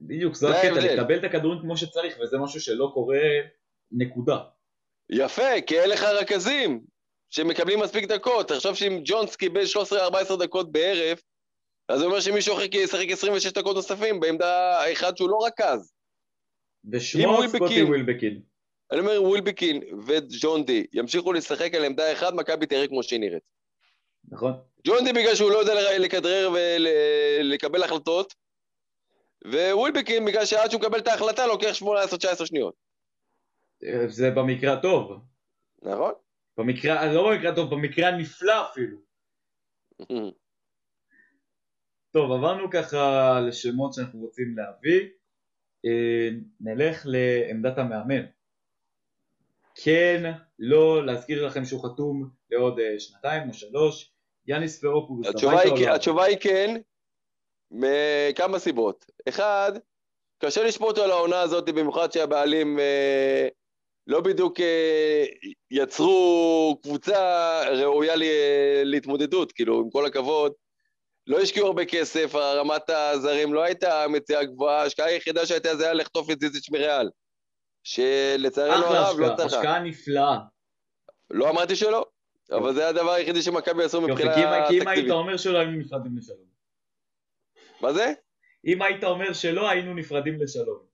Speaker 1: בדיוק, זה הקטע. לקבל את הכדורים כמו שצריך, וזה משהו שלא קורה נקודה.
Speaker 3: יפה, כי אין לך רכזים שמקבלים מספיק דקות. תחשוב שאם ג'ונס קיבל 13-14 דקות בערב, אז זה אומר שמישהו אחר ישחק 26 דקות נוספים בעמדה האחד שהוא לא רכז.
Speaker 1: ושמו סקוטי ווילבקין.
Speaker 3: אני אומר, ווילבקין וג'ון די ימשיכו לשחק על עמדה אחת, מכבי תראה כמו שהיא נראית.
Speaker 1: נכון?
Speaker 3: ג'ון די בגלל שהוא לא יודע לכדרר ולקבל החלטות, ווילבקין בגלל שעד שהוא מקבל את ההחלטה לוקח 18-19 שניות.
Speaker 1: זה במקרה הטוב.
Speaker 3: נכון?
Speaker 1: במקרה, לא במקרה הטוב, במקרה הנפלא אפילו. טוב, עברנו ככה לשמות שאנחנו רוצים להביא. אה, נלך לעמדת המאמן. כן, לא, להזכיר לכם שהוא חתום לעוד אה, שנתיים או שלוש, יאניס
Speaker 3: התשובה היא,
Speaker 1: או
Speaker 3: כן-? התשובה היא כן, מכמה סיבות. אחד, קשה לשפוט על העונה הזאת, במיוחד שהבעלים אה, לא בדיוק אה, יצרו קבוצה ראויה ל- להתמודדות, כאילו, עם כל הכבוד. לא השקיעו הרבה כסף, רמת הזרים לא הייתה מציאה גבוהה, ההשקעה היחידה שהייתה זה היה לחטוף את זיזיץ' מריאל. שלצערנו
Speaker 1: אחלה
Speaker 3: הרב לא
Speaker 1: השקעה,
Speaker 3: צחה.
Speaker 1: השקעה נפלאה.
Speaker 3: לא אמרתי שלא, אבל זה הדבר היחידי שמכבי עשו מבחינה
Speaker 1: אם- כי אם היית
Speaker 3: תקציבית.
Speaker 1: אומר שלא היינו נפרדים לשלום.
Speaker 3: מה זה?
Speaker 1: אם היית אומר שלא היינו נפרדים לשלום.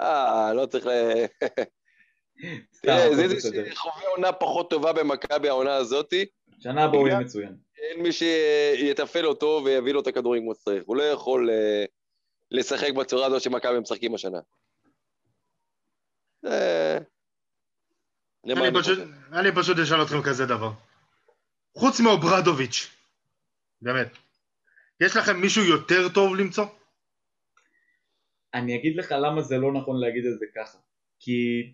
Speaker 3: אה, לא צריך ל... תראה, זיזי. שחווה עונה פחות טובה במכבי העונה הזאתי,
Speaker 1: שנה הבאה הוא יהיה מצוין.
Speaker 3: אין מי שיתפעל אותו ויביא לו את הכדורים כמו שצריך. הוא לא יכול אה, לשחק בצורה הזו שמכבי משחקים השנה.
Speaker 2: אני פשוט-
Speaker 3: חושב.
Speaker 2: אני פשוט אשאל אתכם כזה דבר. חוץ מאוברדוביץ', באמת, יש לכם מישהו יותר טוב למצוא?
Speaker 1: אני אגיד לך למה זה לא נכון להגיד את זה ככה. כי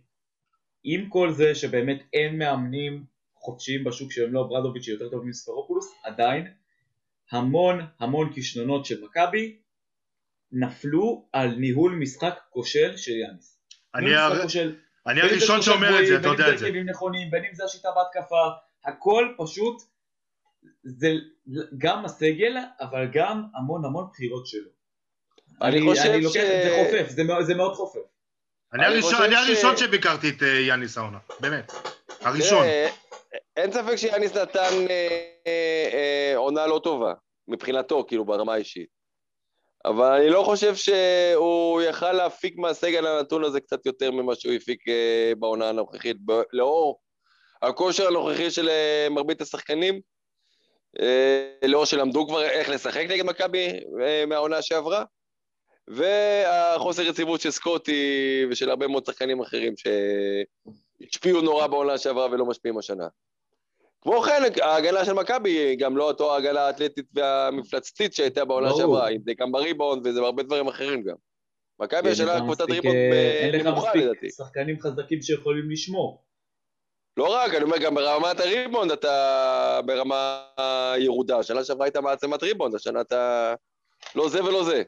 Speaker 1: עם כל זה שבאמת אין מאמנים חופשיים בשוק שהם לא ברדוביץ' יותר טוב מספרופולוס, עדיין המון המון כישלונות של מכבי נפלו על ניהול משחק כושל של יאניס.
Speaker 2: אני
Speaker 1: ניהול
Speaker 2: הר-
Speaker 1: משחק כושל,
Speaker 2: אני
Speaker 1: בין
Speaker 2: הראשון שאומר את זה, אתה יודע
Speaker 1: בין
Speaker 2: את
Speaker 1: אם
Speaker 2: זה.
Speaker 1: זה הרכבים נכונים, בין אם זה השיטה בהתקפה, הכל פשוט, זה גם הסגל, אבל גם המון המון בחירות שלו.
Speaker 3: אני
Speaker 1: אני
Speaker 3: חושב
Speaker 1: אני לוקח,
Speaker 3: ש-
Speaker 1: זה חופף, זה מאוד- זה מאוד חופף.
Speaker 2: אני
Speaker 3: אני
Speaker 2: הראשון-
Speaker 3: ש-
Speaker 2: שביקרתי את אה, יאניס העונה, באמת. הראשון.
Speaker 3: תראה, אין ספק שיאניס נתן אה, אה, אה, עונה לא טובה, מבחינתו, כאילו, ברמה האישית. אבל אני לא חושב שהוא יכל להפיק מהסגל הנתון הזה קצת יותר ממה שהוא הפיק אה, בעונה הנוכחית, לאור הכושר הנוכחי של אה, מרבית השחקנים, אה, לאור שלמדו כבר איך לשחק נגד מכבי מהעונה שעברה, והחוסר יציבות של סקוטי ושל הרבה מאוד שחקנים אחרים שהשפיעו נורא בעונה שעברה ולא משפיעים השנה. כמו כן, ההגנה של מכבי היא גם לא אותו ההגנה האתלטית והמפלצתית שהייתה בעונה. שעברה, זה גם בריבאונד וזה בהרבה דברים אחרים גם. מכבי
Speaker 1: אין
Speaker 3: השנה
Speaker 1: לך
Speaker 3: קבוצת ריבאונד
Speaker 1: אה,
Speaker 3: אה,
Speaker 1: אין לך
Speaker 3: נמוכה
Speaker 1: מספיק
Speaker 3: לדעתי.
Speaker 1: שחקנים חזקים שיכולים לשמור.
Speaker 3: לא רק, אני אומר, גם ברמת הריבאונד אתה ברמה ירודה. השנה שעברה הייתה מעצמת ריבאונד, השנה אתה לא זה ולא זה.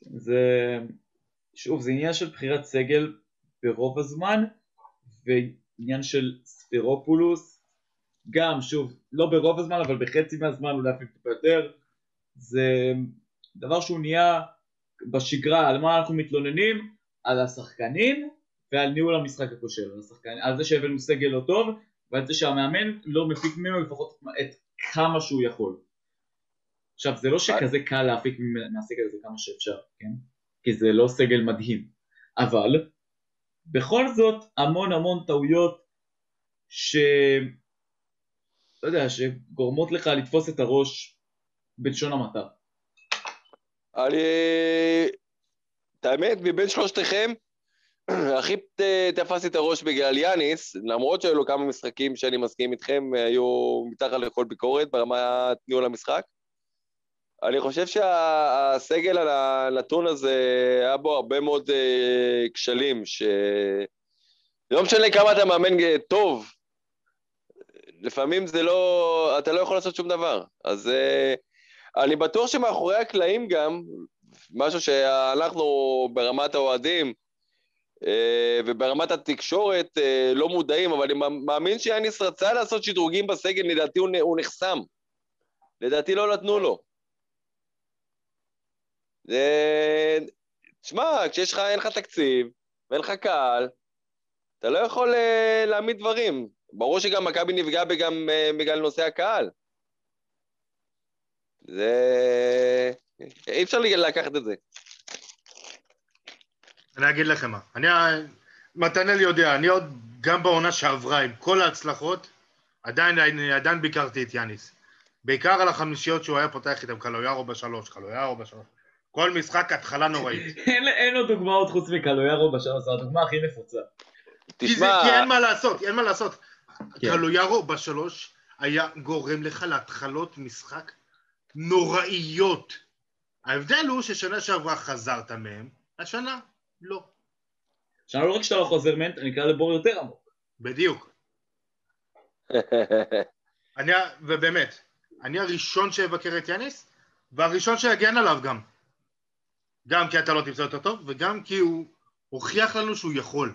Speaker 1: זה, שוב, זה עניין של בחירת סגל ברוב הזמן, ועניין של ספירופולוס, גם, שוב, לא ברוב הזמן, אבל בחצי מהזמן, אולי אפילו טיפה יותר, זה דבר שהוא נהיה בשגרה, על מה אנחנו מתלוננים? על השחקנים ועל ניהול המשחק הכושל, על, השחקנים, על זה שהבאנו סגל לא טוב, ועל זה שהמאמן לא מפיק ממנו לפחות את כמה שהוא יכול. עכשיו זה לא שכזה קל להפיק מהסגל הזה כמה שאפשר, כן? כי זה לא סגל מדהים, אבל בכל זאת המון המון טעויות ש... לא יודע, שגורמות לך לתפוס את הראש בלשון המעטה.
Speaker 3: אני... את האמת, מבין שלושתכם, הכי תפסתי את הראש בגלל יאניס, למרות שהיו לו כמה משחקים שאני מסכים איתכם, היו מתחת לכל ביקורת ברמת ניהול המשחק. אני חושב שהסגל הנתון הזה, היה בו הרבה מאוד אה, כשלים, ש... לא משנה כמה אתה מאמן אה, טוב, לפעמים זה לא, אתה לא יכול לעשות שום דבר. אז אה, אני בטוח שמאחורי הקלעים גם, משהו שאנחנו ברמת האוהדים וברמת התקשורת לא מודעים, אבל אני מאמין שיאניס רצה לעשות שדרוגים בסגל, לדעתי הוא נחסם. לדעתי לא נתנו לו. זה... תשמע, כשיש לך, אין לך תקציב ואין לך קהל, אתה לא יכול אה, להעמיד דברים. ברור שגם מכבי נפגעה גם אה, בגלל נושא הקהל. זה... אי אפשר לקחת את זה.
Speaker 2: אני אגיד לכם מה, אני, מתנאל יודע, אני עוד, גם בעונה שעברה, עם כל ההצלחות, עדיין, עדיין ביקרתי את יאניס. בעיקר על החמישיות שהוא היה פותח איתם, קלויארו בשלוש, קלויארו בשלוש. כל משחק התחלה נוראית.
Speaker 1: אין, לו דוגמאות חוץ מקלויארו בשלוש, זו הדוגמה הכי נפוצה.
Speaker 3: תשמע,
Speaker 2: כי אין מה לעשות, אין מה לעשות.
Speaker 1: כן.
Speaker 2: קלויארו בשלוש היה גורם לך להתחלות משחק נוראיות. ההבדל הוא ששנה שעברה חזרת מהם, השנה לא.
Speaker 1: עכשיו לא רק שאתה לא חוזר מנט, אני אקרא לבור יותר עמוק.
Speaker 2: בדיוק. אני, ובאמת, אני הראשון שיבקר את יאניס, והראשון שיגן עליו גם. גם כי אתה לא תמצא יותר טוב, וגם כי הוא הוכיח לנו שהוא יכול.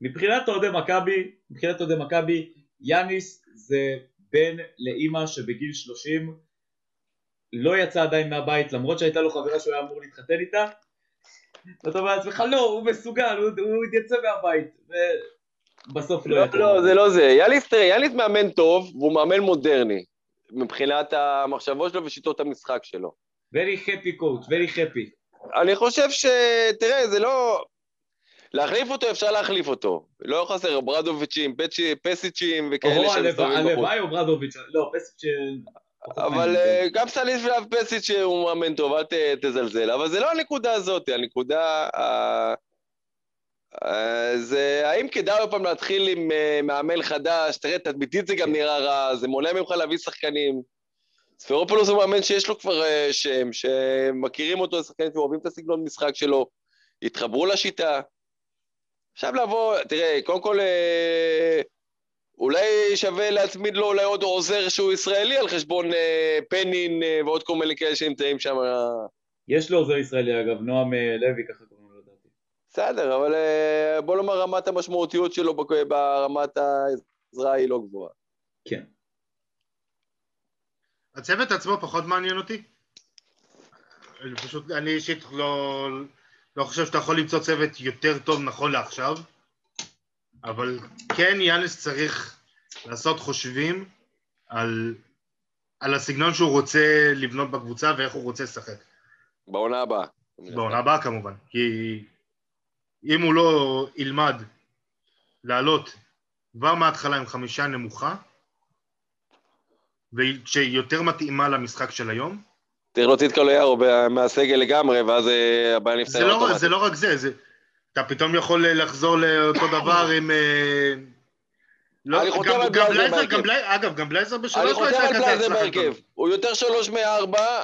Speaker 1: מבחינת אוהדי מכבי, מבחינת אוהדי מכבי, יאניס זה בן לאימא שבגיל 30 לא יצא עדיין מהבית למרות שהייתה לו חברה שהוא היה אמור להתחתן איתה ואתה אומר לעצמך לא הוא מסוגל הוא, הוא יתייצא מהבית ובסוף לא
Speaker 3: לא,
Speaker 1: יצא.
Speaker 3: לא, זה לא זה. יאליס, תראה, יאליס מאמן טוב, והוא מאמן מודרני, מבחינת המחשבות שלו ושיטות המשחק שלו.
Speaker 1: very happy coach, very happy.
Speaker 3: אני חושב ש... תראה, זה לא... להחליף אותו, אפשר להחליף אותו. לא חסר ברדוביצ'ים, פצ'י- פסיצ'ים וכאלה
Speaker 1: או
Speaker 3: שמסתובבים בחוץ.
Speaker 1: הלוואי או ברדוביץ', לא פסיץ'
Speaker 3: אבל אה, גם סליס ואב פסיץ' הוא מאמן טוב, אל תזלזל. אבל זה לא הנקודה הזאת, הנקודה... ה- ה- זה האם כדאי עוד פעם להתחיל עם אה, מאמן חדש, תראה, תדמיתית זה גם נראה רע, זה מונע ממך להביא שחקנים. ספרופולוס הוא מאמן שיש לו כבר אה, שם, שמכירים אותו, שחקנים שאוהבים את הסגנון משחק שלו, התחברו לשיטה. עכשיו לבוא, תראה, קודם כל, אה, אולי שווה להצמיד לו אולי עוד עוזר שהוא ישראלי על חשבון אה, פנין אה, ועוד כל מיני כאלה שנמצאים שם.
Speaker 1: יש לו עוזר ישראלי אגב, נועם אה, לוי ככה קוראים לו לדעתי.
Speaker 3: בסדר, אבל אה, בוא נאמר רמת המשמעותיות שלו ברמת העזרה היא לא גבוהה.
Speaker 1: כן.
Speaker 2: הצוות עצמו פחות מעניין אותי. אני פשוט, אני אישית לא, לא חושב שאתה יכול למצוא צוות יותר טוב נכון לעכשיו, אבל כן יאנס צריך לעשות חושבים על, על הסגנון שהוא רוצה לבנות בקבוצה ואיך הוא רוצה לשחק.
Speaker 3: בעונה הבאה.
Speaker 2: בעונה הבאה כמובן, כי אם הוא לא ילמד לעלות כבר מההתחלה עם חמישייה נמוכה, שיותר מתאימה למשחק של היום,
Speaker 3: צריך להוציא את קלויארו מהסגל לגמרי, ואז אה, הבעיה
Speaker 2: זה לא,
Speaker 3: אוטומטית.
Speaker 2: זה לא רק זה, זה, אתה פתאום יכול לחזור לאותו דבר עם... אה, לא,
Speaker 3: אני חותם על בלייזר
Speaker 2: בלייזר,
Speaker 3: בהרכב.
Speaker 2: בלייזר, אגב, גם בלייזר בשלוש
Speaker 3: אני
Speaker 2: לא הייתה
Speaker 3: על
Speaker 2: כזה
Speaker 3: בלייזר
Speaker 2: הצלחה
Speaker 3: בהרכב.
Speaker 2: גדולה.
Speaker 3: הוא יותר שלוש מארבע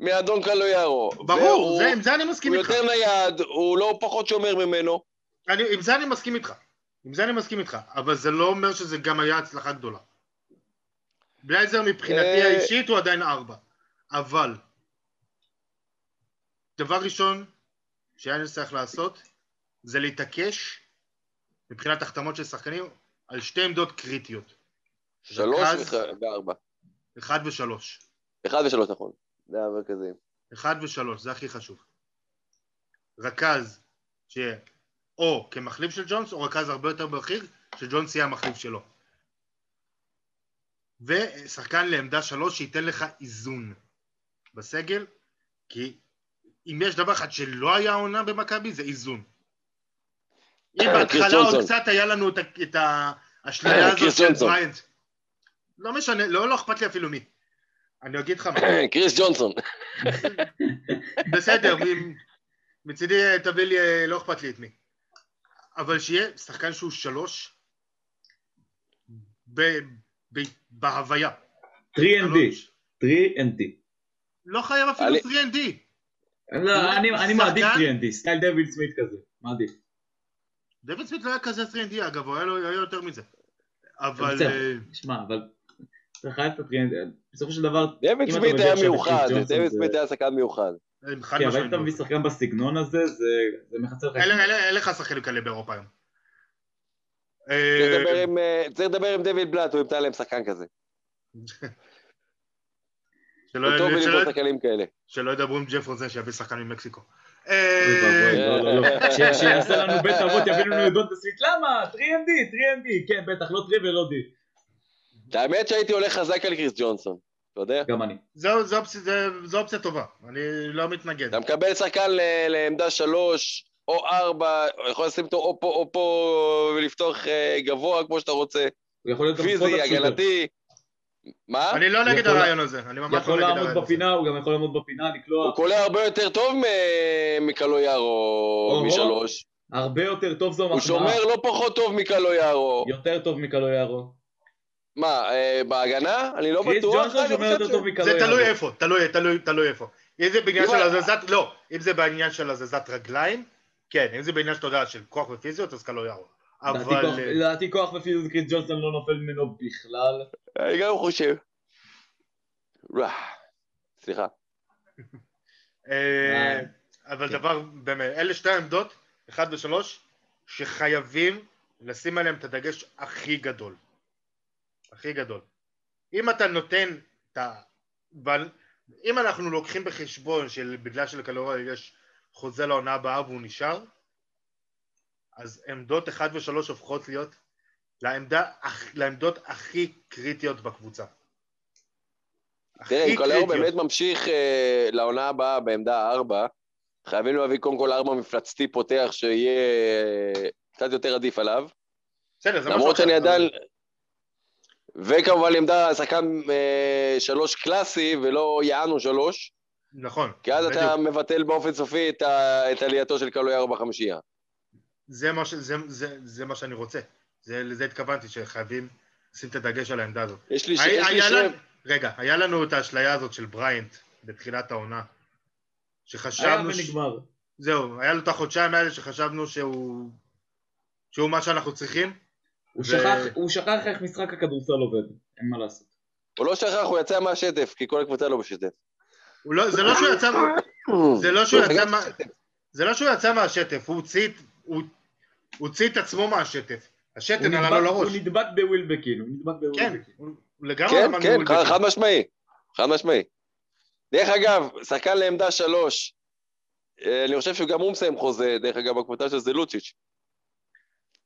Speaker 3: מאדון קלויארו.
Speaker 2: ברור, עם זה אני מסכים
Speaker 3: הוא
Speaker 2: איתך.
Speaker 3: יותר נייד, הוא לא פחות שומר ממנו.
Speaker 2: אני, עם זה אני מסכים איתך. עם זה אני מסכים איתך, אבל זה לא אומר שזה גם היה הצלחה גדולה. בלייזר מבחינתי
Speaker 3: אה,
Speaker 2: האישית הוא עדיין ארבע, אבל דבר ראשון שיאנס צריך לעשות זה להתעקש מבחינת החתמות של שחקנים על שתי עמדות קריטיות.
Speaker 3: שלוש וארבע.
Speaker 2: אחד ושלוש.
Speaker 3: אחד ושלוש, נכון. זה המרכזים.
Speaker 2: אחד ושלוש, זה הכי חשוב. רכז שיהיה או כמחליף של ג'ונס, או רכז הרבה יותר בכיר, שג'ונס יהיה המחליף שלו. ושחקן לעמדה שלוש שייתן לך איזון בסגל, כי אם יש דבר אחד שלא היה עונה במכבי, זה איזון. אם
Speaker 3: קריס
Speaker 2: בהתחלה עוד. קצת היה לנו את, האשליה הזאת
Speaker 3: קריס
Speaker 2: של. בריינט. לא משנה, לא, לא אכפת לי אפילו מי. אני אגיד לך מה.
Speaker 3: קריס ג'ונסון.
Speaker 2: בסדר, מצידי תביא לי, אה, לא אכפת לי את מי. אבל שיהיה שחקן שהוא שלוש בהוויה.
Speaker 1: 3ND, 3ND.
Speaker 2: לא חייב אפילו
Speaker 3: אני-
Speaker 2: 3ND.
Speaker 1: לא, אני אני
Speaker 2: שחקן-
Speaker 1: מעדיף 3ND, סטייל דוויד סמית כזה, מעדיף.
Speaker 2: דויד סמית לא היה כזה 3ND אגב, הוא היה יותר מזה. אבל... אה,
Speaker 1: שמע, אבל אתה חייב את ה-3ND, בסופו של דבר,
Speaker 3: דויד סמית היה מיוחד, דויד
Speaker 1: זה-
Speaker 3: סמית היה שחקן מיוחד.
Speaker 2: חד
Speaker 1: כן, אבל אם. אתה מביא שחקן בסגנון הזה, זה- זה מחצה לך.
Speaker 2: אין לך שחקנים כאלה באירופה היום.
Speaker 3: צריך
Speaker 2: אה,
Speaker 3: לדבר עם, אה, צריך לדבר עם דויד בלאט, הוא ימצא להם שחקן כזה.
Speaker 2: שלא- ידברו עם ג'ף רוזן שיביא שחקן ממקסיקו. אה,
Speaker 1: לא, לא, לא. שיעשה לנו בית אבות, יביא לנו עדות בסמית, למה? 3ND, 3ND, כן, בטח, לא 3 ולא D.
Speaker 3: האמת שהייתי הולך חזק על קריס ג'ונסון, אתה יודע?
Speaker 1: גם אני.
Speaker 2: זו זו אופציה- טובה, אני לא מתנגד.
Speaker 3: אתה מקבל שחקן ל- לעמדה שלוש או ארבע, יכול לשים אותו או פה או פה ולפתוח אה, גבוה כמו שאתה רוצה,
Speaker 1: הוא יכול
Speaker 3: פיזי. הגנתי. מה?
Speaker 2: אני לא נגד
Speaker 1: יכול-
Speaker 2: הרעיון הזה, אני ממש לא
Speaker 1: יכול
Speaker 2: נגד
Speaker 1: לעמוד
Speaker 2: הרעיון הזה.
Speaker 1: בפינה, הוא גם יכול לעמוד בפינה, לקלוע
Speaker 3: הוא קולע הרבה יותר טוב מ- מקלויארו. משלוש.
Speaker 1: הרבה יותר טוב זו
Speaker 3: הוא
Speaker 1: מחמאה.
Speaker 3: שומר לא פחות טוב מקלויארו.
Speaker 1: יותר טוב מקלויארו.
Speaker 3: מה, אה, בהגנה? אני לא בטוח.
Speaker 2: זה. תלוי איפה, תלוי, איפה. אם זה בעניין של הזזת, לא, אם זה בעניין של הזזת רגליים, כן, אם זה בעניין שאתה יודע של כוח ופיזיות, אז קלויארו.
Speaker 1: לדעתי
Speaker 2: אבל... אה,
Speaker 1: לדעתי כוח ופיזיות קריס ג'ונסון לא נופל ממנו בכלל.
Speaker 3: אני גם חושב. סליחה.
Speaker 2: אה, אבל
Speaker 1: כן.
Speaker 2: דבר, באמת, אלה שתי העמדות, אחד ושלוש, שחייבים לשים עליהם את הדגש הכי גדול. הכי גדול. אם אתה נותן את ה... אם אנחנו לוקחים בחשבון שבגלל שלקלוריה יש חוזה לעונה הבאה והוא נשאר, אז עמדות אחד ושלוש הופכות להיות לעמדה, לעמדות הכי קריטיות בקבוצה.
Speaker 3: תראה, אם
Speaker 2: קריטיות.
Speaker 3: באמת ממשיך אה, לעונה הבאה בעמדה ארבע, חייבים להביא קודם כל ארבע מפלצתי פותח שיהיה אה, קצת יותר עדיף עליו.
Speaker 2: בסדר, זה משהו
Speaker 3: למרות. שאני עדיין... וכמובן לעמדה שחקן אה, שלוש קלאסי ולא יענו שלוש,
Speaker 2: נכון.
Speaker 3: כי אז
Speaker 2: בדיוק.
Speaker 3: אתה מבטל באופן סופי את, ה... את עלייתו של קלויארו בחמישייה.
Speaker 2: זה מה, ש... זה, זה, זה מה שאני רוצה. זה, לזה התכוונתי, שחייבים לשים את הדגש על העמדה הזאת.
Speaker 3: יש לי, ש...
Speaker 2: היה,
Speaker 3: יש לי
Speaker 2: היה
Speaker 3: שם...
Speaker 2: לנו, רגע, היה לנו את האשליה הזאת של בריינט בתחילת העונה.
Speaker 1: היה
Speaker 2: שחשבנו... ש...
Speaker 1: ונגמר.
Speaker 2: זהו, היה לו את החודשיים האלה שחשבנו שהוא... שהוא מה שאנחנו צריכים.
Speaker 1: הוא
Speaker 2: ו-
Speaker 1: שכח- הוא שכח איך משחק הכדורסל עובד, אין מה לעשות.
Speaker 3: הוא לא שכח, הוא יצא מהשטף, כי כל הקבוצה לא בשטף.
Speaker 2: הוא לא, זה לא שהוא יצא... זה לא שהוא
Speaker 3: הוא
Speaker 2: יצא מה... זה לא שהוא יצא מהשטף, הוא הוציא, את- הוא, הוא עצמו מהשטף. השתן
Speaker 1: הוא
Speaker 2: עלה לו
Speaker 1: הוא
Speaker 2: לראש.
Speaker 1: נדבק בווילבקין, הוא נדבק
Speaker 2: כן,
Speaker 1: בווילבקין.
Speaker 2: הוא הוא לגמרי
Speaker 3: כן, כן, חד משמעי. חד משמעי. דרך אגב, שחקן לעמדה שלוש, אה, אני חושב שגם הוא מסיים חוזה, דרך אגב, בקבוצה של זלוצ'יץ'.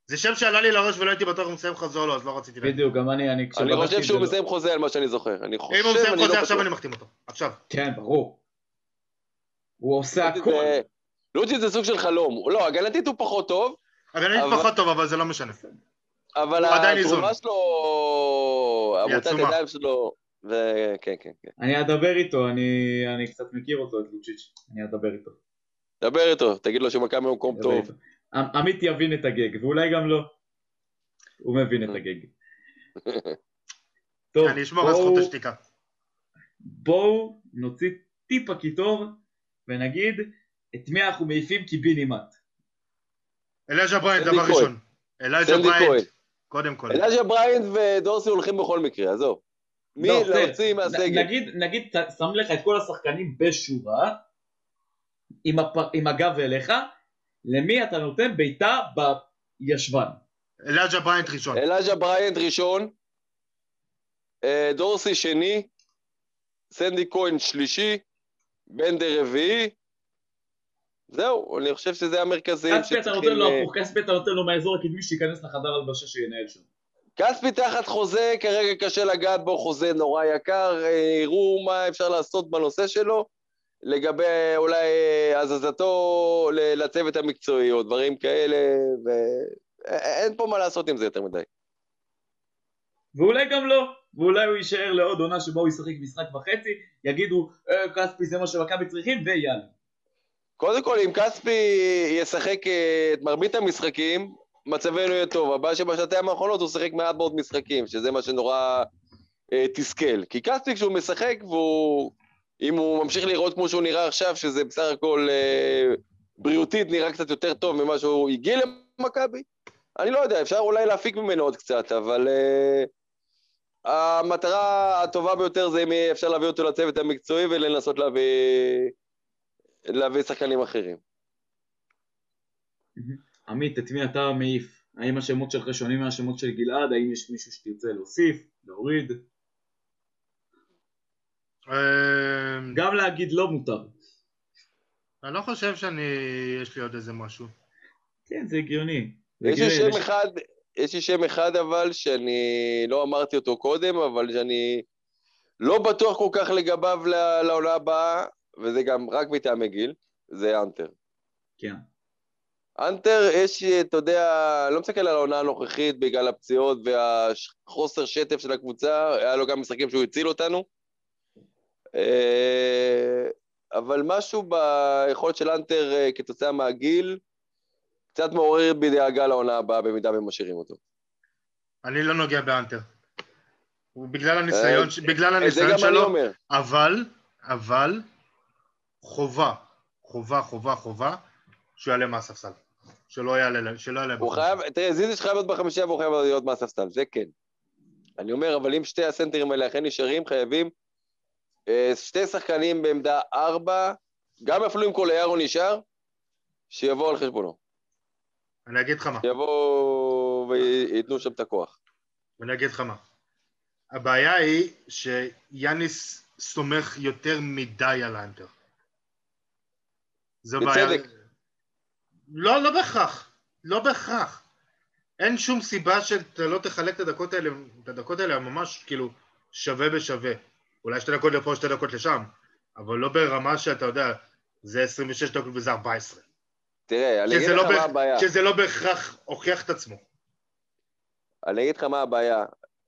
Speaker 2: זה שם שעלה לי לראש ולא הייתי בטוח אם הוא מסיים חזור לו, אז לא רציתי להגיד.
Speaker 1: בדיוק, גם אני, אני
Speaker 3: אני חושב שהוא
Speaker 1: לא-
Speaker 3: מסיים חוזה על מה שאני זוכר. אני חושב,
Speaker 2: אם הוא מסיים
Speaker 3: אני
Speaker 2: חוזה
Speaker 3: לא
Speaker 2: עכשיו. אני מחתים אותו. עכשיו.
Speaker 1: כן, ברור. הוא עושה
Speaker 3: לוצ'יץ'
Speaker 1: הכל.
Speaker 3: זה- סוג של חלום. לא, הגנתית הוא פחות טוב,
Speaker 2: הגננית
Speaker 3: אבל-
Speaker 2: פחות טוב, אבל זה לא משנה.
Speaker 3: אבל התרומה. שלו,
Speaker 2: היא
Speaker 3: עמותת. ידיים שלו, ו- כן, כן, כן.
Speaker 1: אני אדבר איתו, אני אני קצת מכיר אותו, את לוצ'יץ', אני אדבר איתו.
Speaker 3: דבר איתו, תגיד לו שמכבי במקום טוב.
Speaker 1: איתו. עמ- עמית יבין את הגג, ואולי גם לא. הוא מבין את הגג. טוב,
Speaker 2: אני אשמור על זכות השתיקה.
Speaker 1: בואו נוציא טיפה קיטור ונגיד את מי אנחנו מעיפים קיבינימט.
Speaker 2: אלייז'ה בריינט,
Speaker 3: סנדי
Speaker 2: דבר. ראשון.
Speaker 3: כהן.
Speaker 2: בריינט, קודם כל.
Speaker 3: אלייז'ה בריינט ודורסי הולכים בכל מקרה, עזוב. מי
Speaker 1: לא.
Speaker 3: להוציא מהסגל?
Speaker 1: נגיד, נגיד, שם לך את כל השחקנים בשורה, עם, הפ... עם הגב אליך, למי אתה נותן בעיטה בישבן.
Speaker 2: אלייז'ה בריינט ראשון.
Speaker 3: אלייז'ה בריינט ראשון, אה, דורסי שני, סנדי כהן שלישי, בנדר רביעי. זהו, אני חושב שזה המרכזים
Speaker 1: כספי אתה נותן לו
Speaker 3: אה,
Speaker 1: הפוך, כספי אתה נותן לו מהאזור הקדמי שייכנס לחדר הלבשה שינהל שם.
Speaker 3: כספי תחת חוזה, כרגע קשה לגעת בו, חוזה נורא יקר, אה, יראו מה אפשר לעשות בנושא שלו, לגבי אולי הזזתו לצוות המקצועי או דברים כאלה, ואין פה מה לעשות עם זה יותר מדי.
Speaker 1: ואולי גם לא, ואולי הוא יישאר לעוד עונה שבה הוא ישחק משחק וחצי, יגידו אה, כספי זה מה שמכבי צריכים ויאללה.
Speaker 3: קודם כל, אם כספי ישחק אה, את מרבית המשחקים, מצבנו יהיה טוב. הבעיה שבשנתיים האחרונות הוא שיחק מעט מאוד משחקים, שזה מה שנורא אה, תסכל. כי כספי כשהוא משחק, והוא... אם הוא ממשיך לראות כמו שהוא נראה עכשיו, שזה בסך הכל אה, בריאותית נראה קצת יותר טוב ממה שהוא הגיע למכבי, אני לא יודע, אפשר אולי להפיק ממנו עוד קצת, אבל אה, המטרה הטובה ביותר זה אם אפשר להביא אותו לצוות המקצועי ולנסות להביא, להביא שחקנים אחרים.
Speaker 1: עמית, את מי אתה מעיף? האם השמות שלך שונים מהשמות של גלעד? האם יש מישהו שתרצה להוסיף? להוריד?
Speaker 2: אמ,
Speaker 1: גם להגיד לא מותר.
Speaker 2: אני לא חושב שאני... יש לי עוד איזה משהו.
Speaker 1: כן, זה הגיוני.
Speaker 3: יש לי שם אחד, יש לי שם אחד אבל, שאני לא אמרתי אותו קודם, אבל שאני לא בטוח כל כך לגביו לעונה הבאה, וזה גם רק מטעמי גיל, זה אנטר.
Speaker 1: כן.
Speaker 3: אנטר, יש, אתה יודע, לא מסתכל על העונה הנוכחית בגלל הפציעות והחוסר שטף של הקבוצה, היה לו גם משחקים שהוא הציל אותנו. אה, אבל משהו ביכולת של אנטר אה, כתוצאה מהגיל, קצת מעורר בי דאגה לעונה הבאה במידה והם משאירים אותו.
Speaker 2: אני לא נוגע באנטר. הוא בגלל הניסיון, ש- בגלל הניסיון שלו. אבל, אבל, חובה, חובה, חובה, חובה, שהוא יעלה מהספסל. שלא יעלה, שלא יעלה
Speaker 3: הוא. חייב, תראה, זיזיץ' חייב להיות בחמישייה והוא חייב להיות מהספסל, זה כן. אני אומר, אבל אם שתי הסנטרים האלה אכן נשארים, חייבים אה, שתי שחקנים בעמדה ארבע, גם אפילו אם כל היארו נשאר, שיבואו על חשבונו.
Speaker 2: אני אגיד לך מה,
Speaker 3: שיבואו וייתנו שם את הכוח.
Speaker 2: אני אגיד לך מה. הבעיה היא שיאניס סומך יותר מדי על האנטר. זו בעיה...
Speaker 3: בצדק.
Speaker 2: לא, לא בהכרח. לא בהכרח. אין שום סיבה שאתה לא תחלק את הדקות האלה, את הדקות האלה ממש כאילו שווה בשווה. אולי שתי דקות לפה, שתי דקות לשם, אבל לא ברמה שאתה יודע, זה 26 דקות וזה 14.
Speaker 3: תראה, אני אגיד
Speaker 2: שזה
Speaker 3: לך
Speaker 2: לא,
Speaker 3: מה הבעיה.
Speaker 2: שזה לא בהכרח הוכיח את עצמו.
Speaker 3: אני אגיד לך מה הבעיה.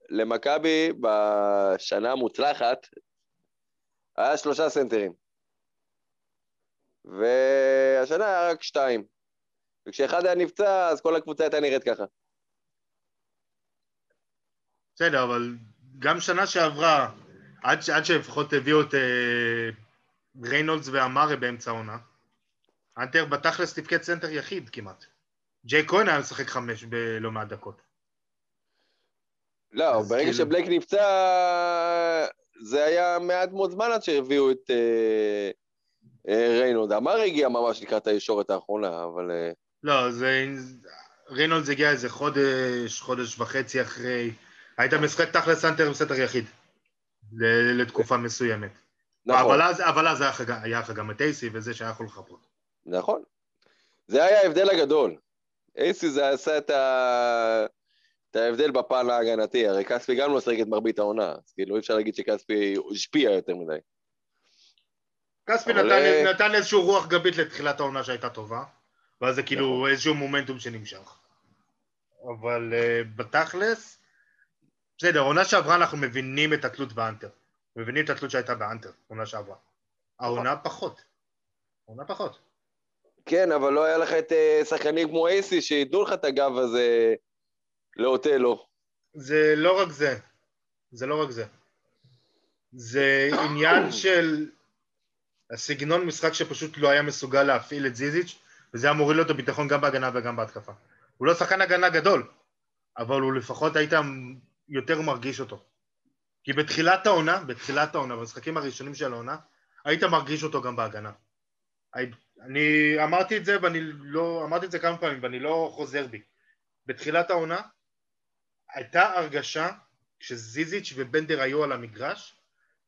Speaker 3: למכבי בשנה המוצלחת היה שלושה סנטרים. והשנה היה רק שתיים. וכשאחד היה נפצע, אז כל הקבוצה הייתה נראית ככה.
Speaker 2: בסדר, אבל גם שנה שעברה, עד, ש- עד שלפחות הביאו את אה, ריינולדס ואמארה באמצע העונה, האנטר בתכלס תפקד סנטר יחיד כמעט. ג'ייק כהן היה משחק חמש בלא מעט דקות.
Speaker 3: לא, ברגע
Speaker 2: כאילו-
Speaker 3: שבלאק נפצע, זה היה מעט מאוד זמן עד שהביאו את אה, אה, ריינולדס. אמארה הגיע ממש לקראת הישורת האחרונה, אבל... אה,
Speaker 2: לא, זה... ריינולדס הגיע איזה חודש, חודש וחצי אחרי... היית משחק תכלס סנטר בסנטר יחיד. לתקופה מסוימת.
Speaker 3: נכון,
Speaker 2: אבל אז, אבל אז היה לך גם- את אייסי וזה שהיה יכול לחפות.
Speaker 3: נכון. זה היה ההבדל הגדול. אייסי זה עשה את, ה... את ההבדל בפן ההגנתי, הרי כספי גם לא שיחק את מרבית העונה, אז כאילו אי אפשר להגיד שכספי השפיע יותר מדי.
Speaker 2: כספי
Speaker 3: אבל,
Speaker 2: נתן,
Speaker 3: אה,
Speaker 2: נתן איזשהו רוח גבית לתחילת העונה שהייתה טובה, ואז זה כאילו
Speaker 3: נכון.
Speaker 2: איזשהו מומנטום שנמשך. אבל uh, בתכלס, בסדר, עונה שעברה אנחנו מבינים את התלות באנטר. מבינים את התלות שהייתה באנטר, עונה שעברה. העונה פחות. העונה פחות.
Speaker 3: כן, אבל לא היה לך את אה, שחקנים כמו אייסי שייתנו לך את הגב הזה לאוטלו.
Speaker 2: זה לא רק זה. זה לא רק זה. זה עניין של הסגנון משחק שפשוט לא היה מסוגל להפעיל את זיזיץ', וזה היה מוריד לו את הביטחון גם בהגנה וגם בהתקפה. הוא לא שחקן הגנה גדול, אבל הוא לפחות היית יותר מרגיש אותו. כי בתחילת העונה, בתחילת העונה, במשחקים הראשונים של העונה, היית מרגיש אותו גם בהגנה. אני אמרתי את זה ואני לא, אמרתי את זה כמה פעמים ואני לא חוזר בי. בתחילת העונה הייתה הרגשה כשזיזיץ' ובנדר היו על המגרש,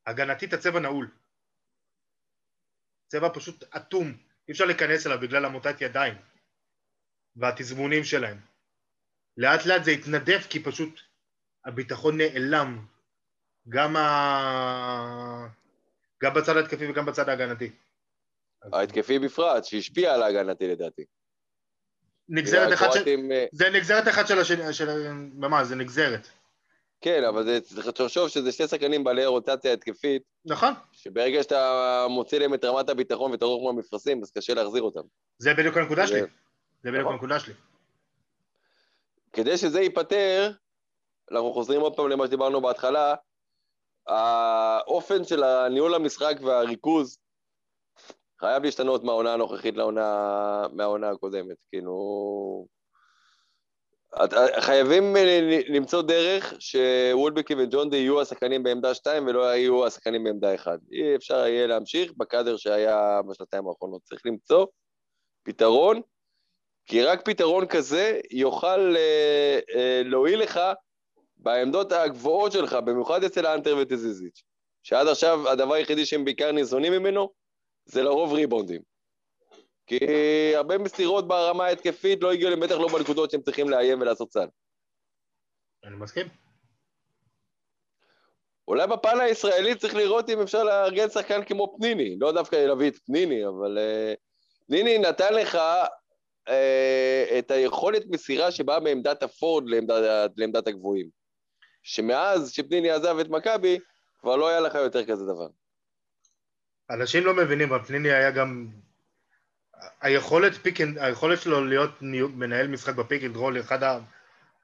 Speaker 2: הגנתית הצבע נעול. צבע פשוט אטום, אי אפשר להיכנס אליו בגלל עמותת ידיים והתזמונים שלהם. לאט לאט זה התנדף כי פשוט הביטחון נעלם, גם, ה... גם בצד ההתקפי וגם בצד ההגנתי.
Speaker 3: ההתקפי בפרט, שהשפיע על ההגנתי לדעתי.
Speaker 2: נגזרת אחת של...
Speaker 3: הקרואטים, אה,
Speaker 2: זה נגזרת אחת של השני, של... ממש, זה נגזרת.
Speaker 3: כן, אבל זה- צריך לחשוב שזה שני שחקנים בעלי רוטציה התקפית,
Speaker 2: נכון,
Speaker 3: שברגע שאתה מוציא להם את רמת הביטחון ואת הרוח מהמפרשים, אז קשה להחזיר אותם.
Speaker 2: זה בדיוק הנקודה שלי.
Speaker 3: זה-
Speaker 2: זה בדיוק
Speaker 3: נכון.
Speaker 2: הנקודה שלי.
Speaker 3: כדי שזה ייפתר, אנחנו חוזרים עוד פעם למה שדיברנו בהתחלה, האופן של הניהול המשחק והריכוז חייב להשתנות מהעונה הנוכחית לעונה, מהעונה הקודמת. כאילו... חייבים למצוא דרך שוולבקי וג'ון די יהיו השחקנים בעמדה 2 ולא יהיו השחקנים בעמדה 1. אי אפשר יהיה להמשיך בקאדר שהיה בשנתיים האחרונות. צריך למצוא פתרון, כי רק פתרון כזה יוכל אה, אה, להועיל לך בעמדות הגבוהות שלך, במיוחד אצל האנטר וטזיזיץ', שעד עכשיו הדבר היחידי שהם בעיקר ניזונים ממנו זה לרוב ריבונדים. כי הרבה מסירות ברמה ההתקפית לא הגיעו להם, בטח לא בנקודות שהם צריכים לאיים ולעשות סל.
Speaker 2: אני מסכים.
Speaker 3: אולי בפן הישראלי צריך לראות אם אפשר לארגן שחקן כמו פניני, לא דווקא להביא את פניני, אבל uh, פניני נתן לך uh, את היכולת מסירה שבאה מעמדת הפורד לעמדת, לעמדת הגבוהים. שמאז שפניני עזב את מכבי, כבר לא היה לך יותר כזה דבר.
Speaker 2: אנשים לא מבינים, אבל פניני היה גם... היכולת, pick, היכולת שלו להיות מנהל משחק ב pick and roll היא אחת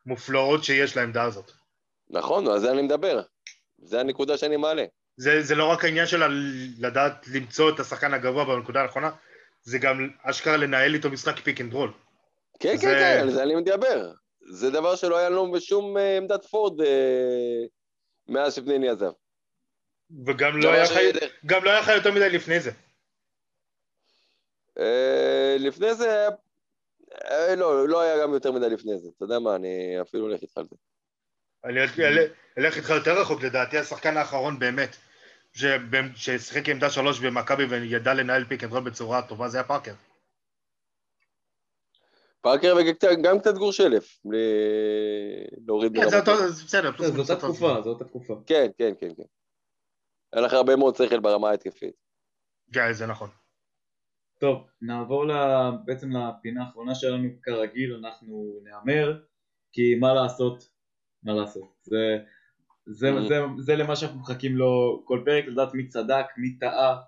Speaker 2: המופלאות שיש לעמדה הזאת.
Speaker 3: נכון, על זה אני מדבר. זה הנקודה שאני מעלה.
Speaker 2: זה, זה לא רק העניין של לדעת למצוא את השחקן הגבוה בנקודה הנכונה, זה גם אשכרה לנהל איתו משחק pick and רול.
Speaker 3: כן,
Speaker 2: זה-
Speaker 3: כן, כן, על זה אני מדבר. זה דבר שלא היה לנו בשום אה, עמדת פורוורד אה, מאז שפניני עזב.
Speaker 2: וגם לא
Speaker 3: דבר
Speaker 2: היה לך- גם לא היה לך יותר מדי לפני זה.
Speaker 3: אה, לפני זה, לא, לא היה גם יותר מדי לפני זה. אתה יודע מה, אני אפילו הולך איתך על זה.
Speaker 2: אני אל- אלך איתך יותר רחוק, לדעתי השחקן האחרון באמת, ששיחק עמדה שלוש במכבי וידע לנהל pick and roll בצורה טובה, זה היה פארקר.
Speaker 3: פארקר וגם קצת גורשלף, בלי להוריד
Speaker 2: כן, זה. אותו, זה בסדר,
Speaker 1: זו אותה תקופה. זו אותה תקופה.
Speaker 3: כן, כן, כן, כן. היה לך הרבה מאוד שכל ברמה ההתקפית.
Speaker 2: כן, זה נכון.
Speaker 1: טוב, נעבור בעצם לפינה האחרונה שלנו, כרגיל אנחנו נהמר, כי מה לעשות, מה לעשות, זה, זה. זה, זה למה שאנחנו מחכים לו כל פרק, לדעת מי צדק, מי טעה.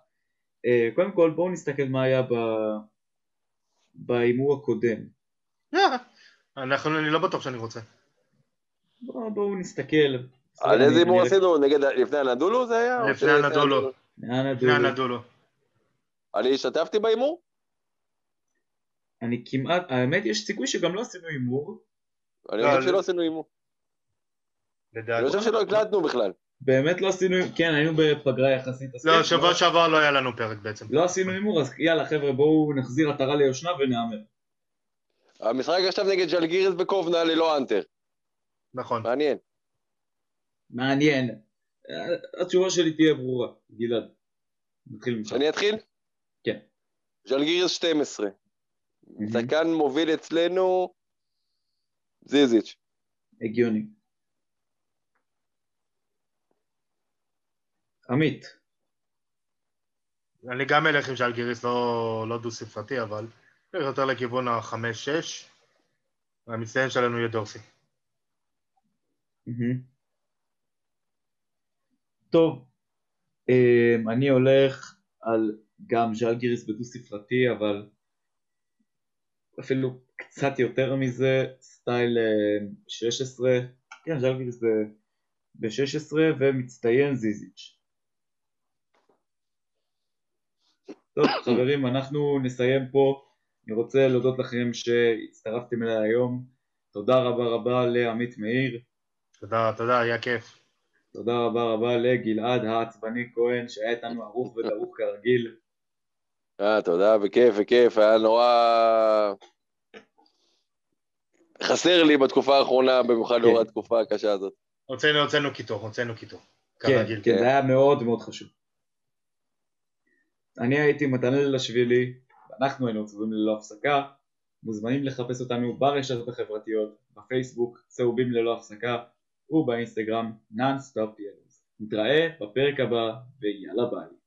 Speaker 1: אה, קודם כל בואו נסתכל מה היה ב- בהימור הקודם.
Speaker 2: אנחנו, אני לא בטוח שאני רוצה.
Speaker 1: בואו בוא נסתכל.
Speaker 3: על איזה הימור עשינו? נגד, לפני הנדולו זה היה?
Speaker 2: לפני הנדולו. לפני? הנדולו.
Speaker 3: אני השתתפתי בהימור?
Speaker 1: אני כמעט, האמת יש סיכוי שגם לא עשינו הימור,
Speaker 3: אני
Speaker 2: לא,
Speaker 3: חושב
Speaker 2: לא.
Speaker 3: שלא עשינו הימור. אני. חושב שלא הקלטנו בכלל.
Speaker 1: באמת לא עשינו, כן היינו בפגרה יחסית.
Speaker 2: לא,
Speaker 1: כן,
Speaker 2: שבוע שעבר לא היה לנו פרק בעצם.
Speaker 1: לא עשינו הימור, אז יאללה חבר'ה בואו נחזיר עטרה ליושנה ונהמר.
Speaker 3: המשחק עכשיו נגד ז'לגיריס בקובנה ללא אנטר.
Speaker 2: נכון.
Speaker 3: מעניין.
Speaker 1: מעניין. התשובה שלי תהיה ברורה, גלעד. נתחיל ממך.
Speaker 3: שאני אתחיל?
Speaker 1: כן.
Speaker 3: ז'לגיריס 12. שחקן מוביל אצלנו זיזיץ'.
Speaker 1: הגיוני. עמית,
Speaker 2: אני גם אלך עם שאלגיריס לא, לא דו ספרתי, אבל יותר לכיוון החמש-שש. והמצטיין שלנו יהיה דורסי.
Speaker 1: טוב, אמ, אני הולך על גם ז'לגיריס בדו ספרתי, אבל אפילו קצת יותר מזה, סטייל אמ, 16, כן ז'לגיריס ב-16 ומצטיין זיזיץ'. טוב חברים, אנחנו נסיים פה. אני רוצה להודות לכם שהצטרפתם אליי היום. תודה רבה רבה לעמית מאיר.
Speaker 2: תודה, תודה, היה כיף.
Speaker 1: תודה רבה רבה לגלעד העצבני כהן שהיה איתנו ערוך ודרוך כרגיל.
Speaker 3: אה, תודה, בכיף, בכיף, היה נורא... חסר לי בתקופה האחרונה, במיוחד
Speaker 1: כן.
Speaker 3: לאור התקופה הקשה הזאת.
Speaker 2: הוצאנו, הוצאנו קיטור, הוצאנו קיטור.
Speaker 1: כן,
Speaker 2: כרגיל.
Speaker 1: כן, זה היה מאוד מאוד חשוב. אני הייתי מתנאל לשבילי, ואנחנו היינו צהובים ללא הפסקה. מוזמנים לחפש אותנו ברשתות החברתיות, בפייסבוק, צהובים ללא הפסקה, ובאינסטגרם, ילוז. נתראה בפרק הבא, ויאללה ביי.